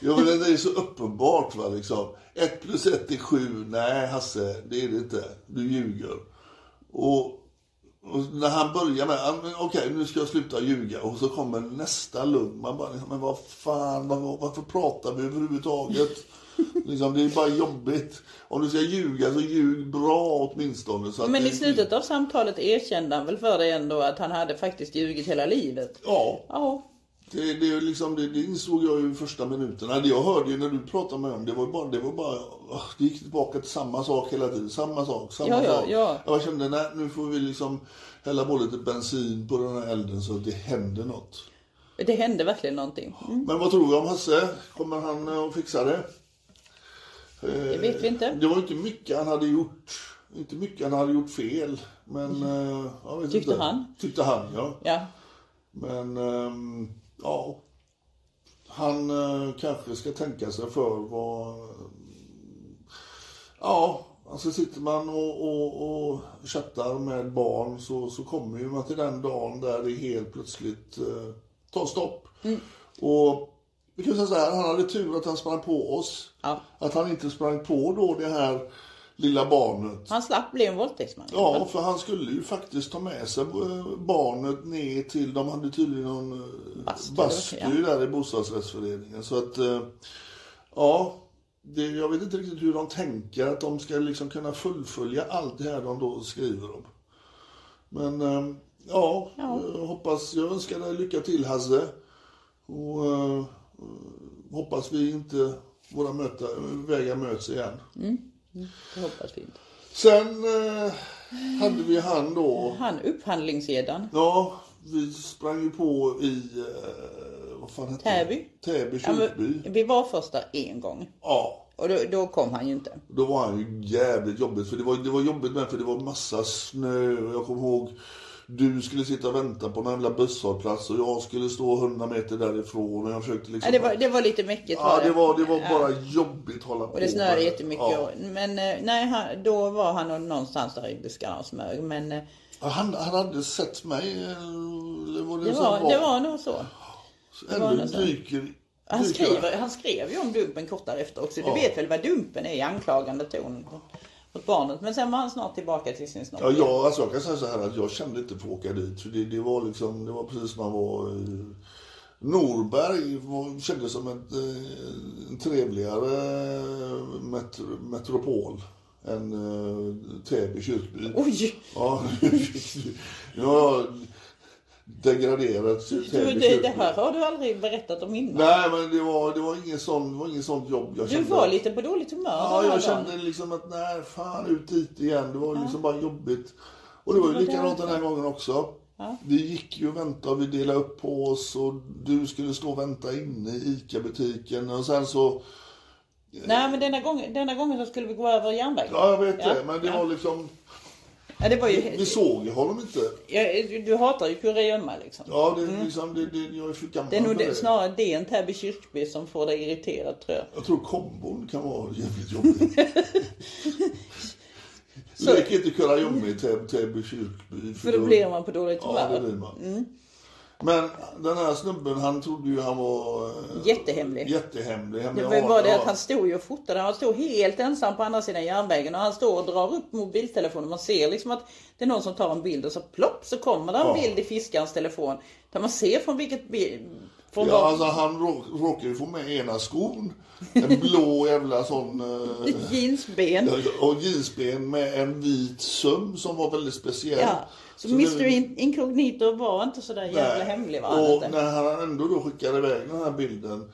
Ja, men det är så uppenbart va liksom. Ett plus ett är sju. Nej Hasse, det är det inte. Du ljuger. Och, och när han börjar med, "Ja, men okej nu ska jag sluta ljuga. Och så kommer nästa lugn. Man bara, liksom, men vad fan, var, varför pratar vi överhuvudtaget? liksom, det är bara jobbigt. Om du ska ljuga så ljug bra åtminstone. Så Men i slutet av samtalet erkände han väl för dig ändå att han hade faktiskt ljugit hela livet. Ja, Ja. Det, det, liksom, det, det insåg jag ju första minuterna. Det jag hörde ju när du pratade med honom, det var bara, det var bara, det gick tillbaka till samma sak hela tiden. Samma sak, samma Ja, ja, sak. ja. Jag kände, nej nu får vi liksom hälla på lite bensin på den här elden så att det händer något. Det hände verkligen någonting. Mm. Men vad tror vi om Hasse? Kommer han eh, att fixa det? Det vet vi inte. Det var inte mycket han hade gjort. Inte mycket han hade gjort fel. Men eh, jag vet Tyckte inte. han? Tyckte han, ja. Ja. Men ehm, ja, han eh, kanske ska tänka sig för vad... Ja, alltså sitter man och, och, och chattar med barn så, så kommer ju man till den dagen där det helt plötsligt eh, tar stopp. Och vi kan säga så här, han hade tur att han sprang på oss. Ja. Att han inte sprang på då det här lilla barnet. Han slapp bli en våldtäktsman. Ja, för han skulle ju faktiskt ta med sig eh, barnet ner till, de hade tydligen någon eh, Bastu, bastu ja. där i bostadsrättsföreningen. Så att, eh, ja, det, jag vet inte riktigt hur de tänker att de ska liksom kunna fullfölja allt det här de då skriver om. Men eh, ja, Jag hoppas, jag önskar dig lycka till Hasse. Och eh, hoppas vi inte, våra möta, vägar möts igen. Det hoppas vi inte. Sen eh, hade vi han då. Han upphandlingsgäddan. Ja, vi sprang ju på i, eh, vad fan hette Täby. det? Täby Ja, kyrkby. men vi var först där en gång. Ja, Och då, då kom han ju inte. då var han ju jävligt jobbigt. För det var, det var jobbigt med för det var massa snö. Och jag kommer ihåg, du skulle sitta och vänta på en jävla busshållplats och jag skulle stå 100 meter därifrån och jag försökte liksom... Ja, det, var, det var lite mycket ja, det var, det var Ja. bara jobbigt att hålla på Och det snöade jättemycket. Ja. och- Men eh, nej, han, då var han någonstans där i buskarna och smög. Men eh, Han, han hade sett mig, eller var det, Det var, han det var nog så. var Ändå dyker... Han, skriver, han skrev ju om Dumpen kort därefter också. Du Ja. vet väl vad Dumpen är i anklagande ton mot barnet. Men sen var han snart tillbaka till sin snopp. Ja, jag, alltså jag kan säga så här att jag kände inte för att åka dit. För det, det var liksom, det var precis som man var i Norberg var, kändes som ett, eh, en trevligare met, metropol än eh, Täby kyrkby. Oj! Ja, jag degraderat Du, Täby det, det här har du aldrig berättat om innan. Nej, men det var, det var inget sånt, det var inget sånt jobb. Jag Du var att- lite på dåligt humör Ja, jag dagen. kände liksom att nej, fan ut dit igen. Det var liksom bara jobbigt. Och det var ju likadant den här gången också. Vi gick ju och väntade och vi delade upp på oss och du skulle stå och vänta inne i ICA-butiken och sen så... Nej men denna gången, denna gången så skulle vi gå över järnvägen. Ja, jag vet Ja, det, men det ja. var liksom... Ja, det var ju... Vi såg ju honom inte. Ja, du, du hatar ju kurragömma liksom. Ja, det, är liksom, det, det, jag är för gammal Det är nog för det, snarare det än Täby kyrkby som får dig irriterad tror jag. Jag tror kombon kan vara jävligt jobbig. Lek inte kurragömma i Täby, Täby kyrkby. För då då- blir man på dåligt Ja, det humör. blir man. Men den här snubben, han trodde ju han var... eh, Jättehemlig. Jättehemlig. Det var ju bara det att han stod ju och fotade. Han stod helt ensam på andra sidan järnvägen och han står och drar upp mobiltelefonen. Man ser liksom att det är någon som tar en bild och så plopp så kommer det en Ja. bild i fiskarens telefon. Där man ser från vilket bild... Från Ja, vad- alltså han rå- råkade ju få med ena skon. En blå jävla sån... eh, Jeansben. och jeansben med en vit söm som var väldigt speciell. Ja. Så, det- Mr In- Incognito var inte så där jävla hemlig han Och inte. när han ändå då skickade iväg den här bilden.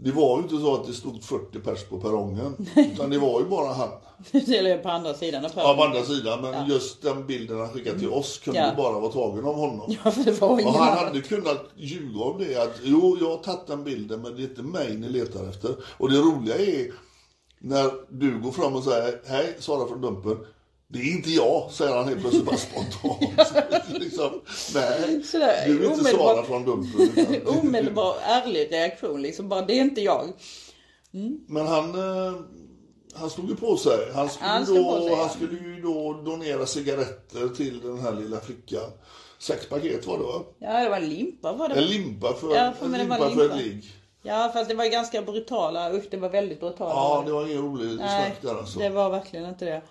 Det var ju inte så att det stod 40 pers på perrongen. Utan det var ju bara han. Eller på andra sidan av Ja, på andra sidan. Men just den bilden han skickade till oss kunde Ja. bara vara tagen av honom. Ja, för det var ingen Och han hade kunnat ljuga om det att jo, jag har tagit den bilden men det är inte mig ni letar efter. Och det roliga är när du går fram och säger hej, Sara från Dumpen. Det är inte jag, säger han helt plötsligt bara spontant. liksom, nej, Sådär, du är inte Sara från Dumpen. utan- Omedelbar ärlig reaktion liksom. Bara, det är inte jag. Men han, eh, han stod ju på sig. Han skulle, Han då, sig, ja. han skulle ju då donera cigaretter till den här lilla flickan. Sex paket var det va? Ja, det var en limpa var det. En limpa för, Ja, för en var limpa för limpa. ett ligg. Ja, fast det var ganska brutala. Usch, det var väldigt brutala. Ja, det var ingen rolig snack där alltså. det var verkligen inte det.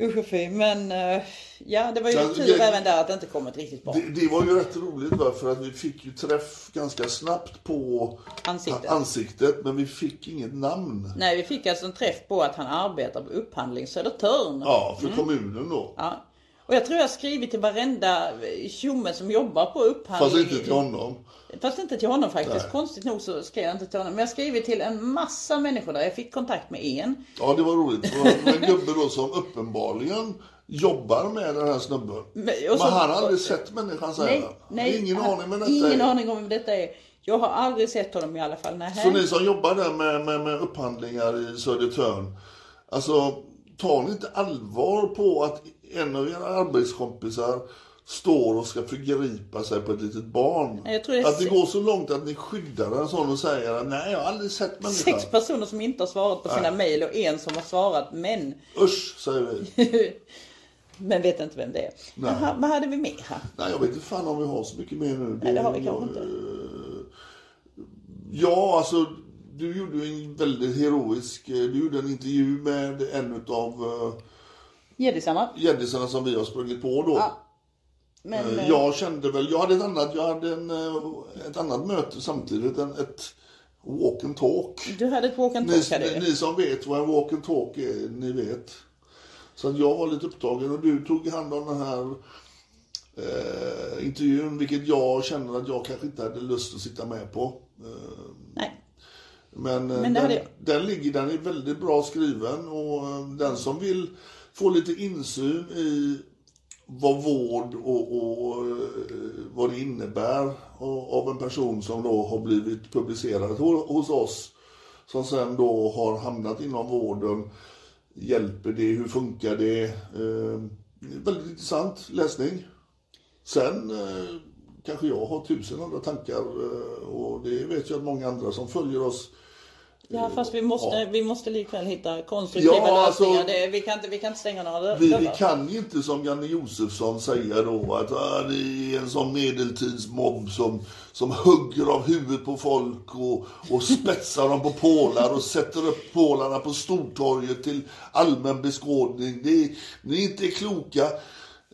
Usch och fy. Men eh, ja, det var ju tur det- även där att det inte kom ett riktigt bra Det, det var ju rätt roligt va? för att vi fick ju träff ganska snabbt på ansikte. ansiktet men vi fick inget namn. Nej, vi fick alltså en träff på att han arbetar på upphandling Södertörn. Ja, Mm. för kommunen då. Ja. Och jag tror jag har skrivit till varenda tjomme som jobbar på upphandling. Fast inte till honom. Fast inte till honom faktiskt. Nej. Konstigt nog så skrev jag inte till honom. Men jag skrivit till en massa människor där. Jag fick kontakt med en. Ja, det var roligt. Det var en gubbe då som uppenbarligen jobbar med den här snubben. Men- Men, så- han har aldrig sett människan säger Nej, nej. Ingen han- aning med detta. Ingen är. aning om vem detta är. Jag har aldrig sett honom i alla fall. Nej. Så ni som jobbar där med, med, med upphandlingar i Södertörn. Alltså, tar ni inte allvar på att en av era arbetskompisar står och ska förgripa sig på ett litet barn? Det att det går så långt att ni skyddar en sån och säger att nej, jag har aldrig sett människan. Sex personer som inte har svarat på sina mejl och en som har svarat men, Usch, säger vi. men vet inte vem det är. Nej. Jaha, vad hade vi mer här? Nej, jag vet inte fan om vi har så mycket mer nu. Nej, det har vi kanske inte. Ja, alltså du gjorde en väldigt heroisk, eh, du gjorde en intervju med en av Gäddisarna. gäddisarna som vi har sprungit på då. Ja. Men, Eh, eh, Jag kände väl, jag hade ett annat, jag hade en, eh, ett annat möte samtidigt, en, ett walk and talk. du hade ett walk and talk ni, ni som vet vad en walk and talk är, ni vet. Så att jag var lite upptagen och du tog hand om den här eh, intervjun, vilket jag känner att jag kanske inte hade lust att sitta med på. Eh, Nej. men Men den, jag. den ligger, den är väldigt bra skriven och den som vill få lite insyn i vad vård och, och och vad det innebär av en person som då har blivit publicerad hos oss som sen då har hamnat inom vården. Hjälper det? Hur funkar det? Eh, väldigt intressant läsning. Sen eh, kanske jag har tusen andra tankar eh, och det vet jag att många andra som följer oss Ja fast vi måste, Ja. vi måste likväl hitta konstruktiva Ja, alltså- lösningar. det, vi, kan inte, vi kan inte stänga några. Vi, vi kan ju inte som Janne Josefsson säga då att ah, det är en sån medeltidsmobb som, som hugger av huvudet på folk och, och spetsar dem på pålar och sätter upp pålarna på Stortorget till allmän beskådning. Ni är inte kloka.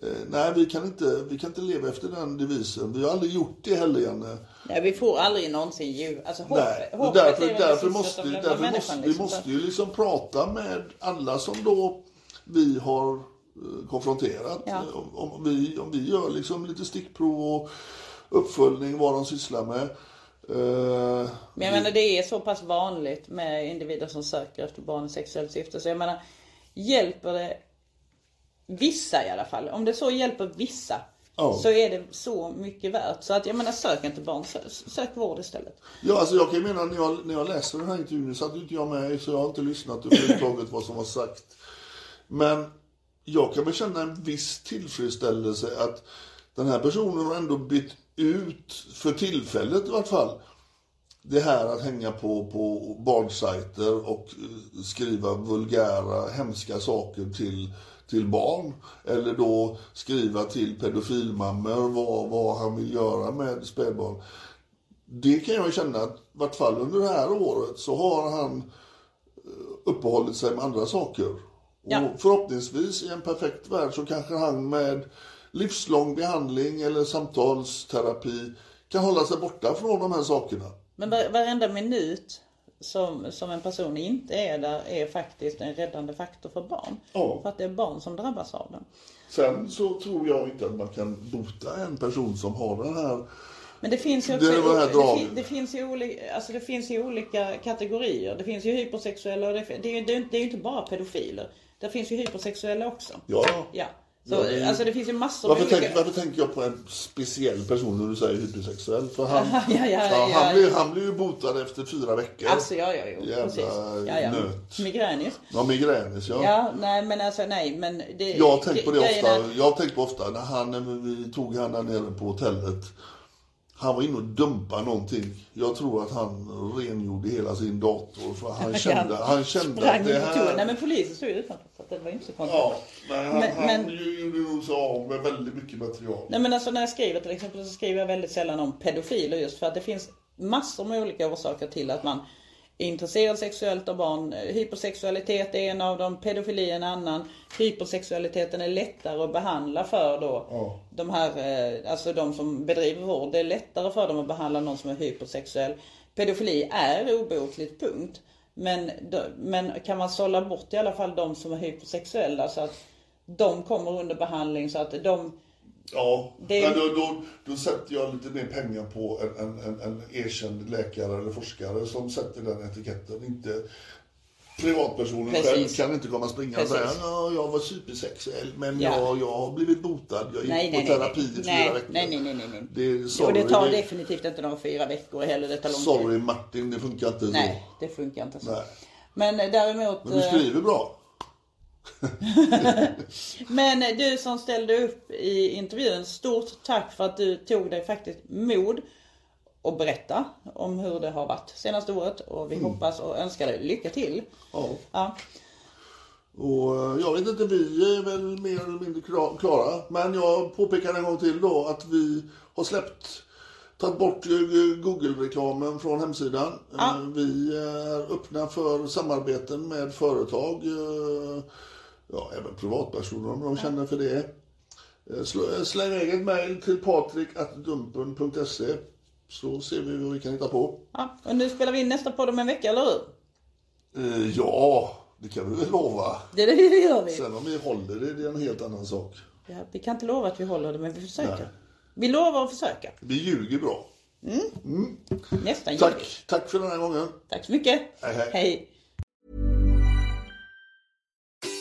Eh, nej, vi kan, inte, vi kan inte leva efter den devisen. Vi har aldrig gjort det heller, Janne. Nej, vi får aldrig någonsin djur. Alltså hopp, Nej, hoppet är därför, det därför, måste, lämnar därför måste, vi liksom. måste ju liksom prata med alla som då vi har eh, konfronterat. Ja. Om, om, vi, om vi gör liksom lite stickprov och uppföljning vad de sysslar med. Eh, Men jag menar det är så pass vanligt med individer som söker efter barn i sexuellt syfte. Så jag menar, hjälper det vissa i alla fall. Om det så hjälper vissa. Ja. Så är det så mycket värt. Så att jag menar sök inte barn, sök, sök vård istället. Ja, alltså jag kan ju mena när jag, när jag läste den här intervjun, satt ju inte jag med så jag har inte lyssnat överhuvudtaget vad som var sagt. Men jag kan väl känna en viss tillfredsställelse att den här personen har ändå bytt ut, för tillfället i vart fall, det här att hänga på, på barnsajter och eh, skriva vulgära, hemska saker till, till barn. Eller då skriva till pedofilmammor vad, vad han vill göra med spädbarn. Det kan jag känna att i vart fall under det här året så har han eh, uppehållit sig med andra saker. Ja. Och förhoppningsvis i en perfekt värld så kanske han med livslång behandling eller samtalsterapi kan hålla sig borta från de här sakerna. Men var- varenda minut som, som en person inte är där är faktiskt en räddande faktor för barn. Ja. För att det är barn som drabbas av den. Sen så tror jag inte att man kan bota en person som har den här Men det finns ju också, Det det det, finns ju olika, alltså det finns ju olika kategorier. Det finns ju hypersexuella och det, det, det, det är ju inte bara pedofiler. Det finns ju hypersexuella också. Ja. Ja. Så, Ja, det alltså det finns ju massor Varför, olika... tänk, varför tänker jag på en speciell person när du säger hypersexuell? För han, Ja, ja, han, blir, han blir ju botad efter fyra veckor. Alltså ja, ja, jo, Jävla precis. Ja, ja. nöt. Migränis. Ja, migränis ja. Ja, nej men alltså nej men det... Jag har tänkt på det ofta. Jag har tänkt på ofta när han, tog han där nere på hotellet. Han var inne och dumpade någonting. Jag tror att han rengjorde hela sin dator. För han kände, han kände att det toa. Nej här... men polisen stod ju utanför så det var inte så konstigt. Ja, men han, Men- han men- gjorde nog så av med väldigt mycket material. Nej men alltså när jag skriver till exempel så skriver jag väldigt sällan om pedofiler just för att det finns massor med olika orsaker till att man intresserad sexuellt av barn. Hypersexualitet är en av dem, pedofili en annan. Hypersexualiteten är lättare att behandla för då de här, eh, alltså de som bedriver vård. Det är lättare för dem att behandla någon som är hypersexuell. Pedofili är obotligt, punkt. Men, men kan man sålla bort i alla fall de som är hypersexuella så att de kommer under behandling så att de Ja, Det- men då, då, då sätter jag lite mer pengar på en, en, en, en erkänd läkare eller forskare som sätter den etiketten. Inte privatpersonen Precis. själv kan inte komma och springa och säga ja, jag var supersexuell men Ja. jag, jag har blivit botad. Jag gick Nej, på nej, nej, terapi nej. i fyra nej, veckor. nej, nej, nej, nej, nej. Det, och sorry, det tar det, definitivt inte några fyra veckor heller. Det tar lång tid. sorry Martin, det funkar inte Nej, det funkar inte så. Nej. Men eh, däremot... så. Men du eh, skriver bra. Men du som ställde upp i intervjun, stort tack för att du tog dig faktiskt mod att berätta om hur det har varit senaste året. Och vi hoppas och önskar dig lycka till. Mm. Ja. Ja. Och eh, jag vet inte, vi är väl mer eller mindre kla- klara. Men jag påpekar en gång till då att vi har släppt, tagit bort Google-reklamen från hemsidan. Ja. Eh, Vi är öppna för samarbeten med företag, eh, ja även privatpersoner om de känner för det. Eh, eh, Släng iväg ett mejl till patrik.dumpen.se så ser vi vad vi kan hitta på. ja. Och nu spelar vi in nästa podd om en vecka, eller hur? Eh, Ja, det kan vi väl lova. Det, det, det gör vi. Sen om vi håller det, det är en helt annan sak. Ja, vi kan inte lova att vi håller det, men vi försöker. Nej. Vi lovar att försöka. Vi ljuger bra. Nästan gör vi. Tack, tack för den här gången. Tack så mycket. Hej, hej. Hej.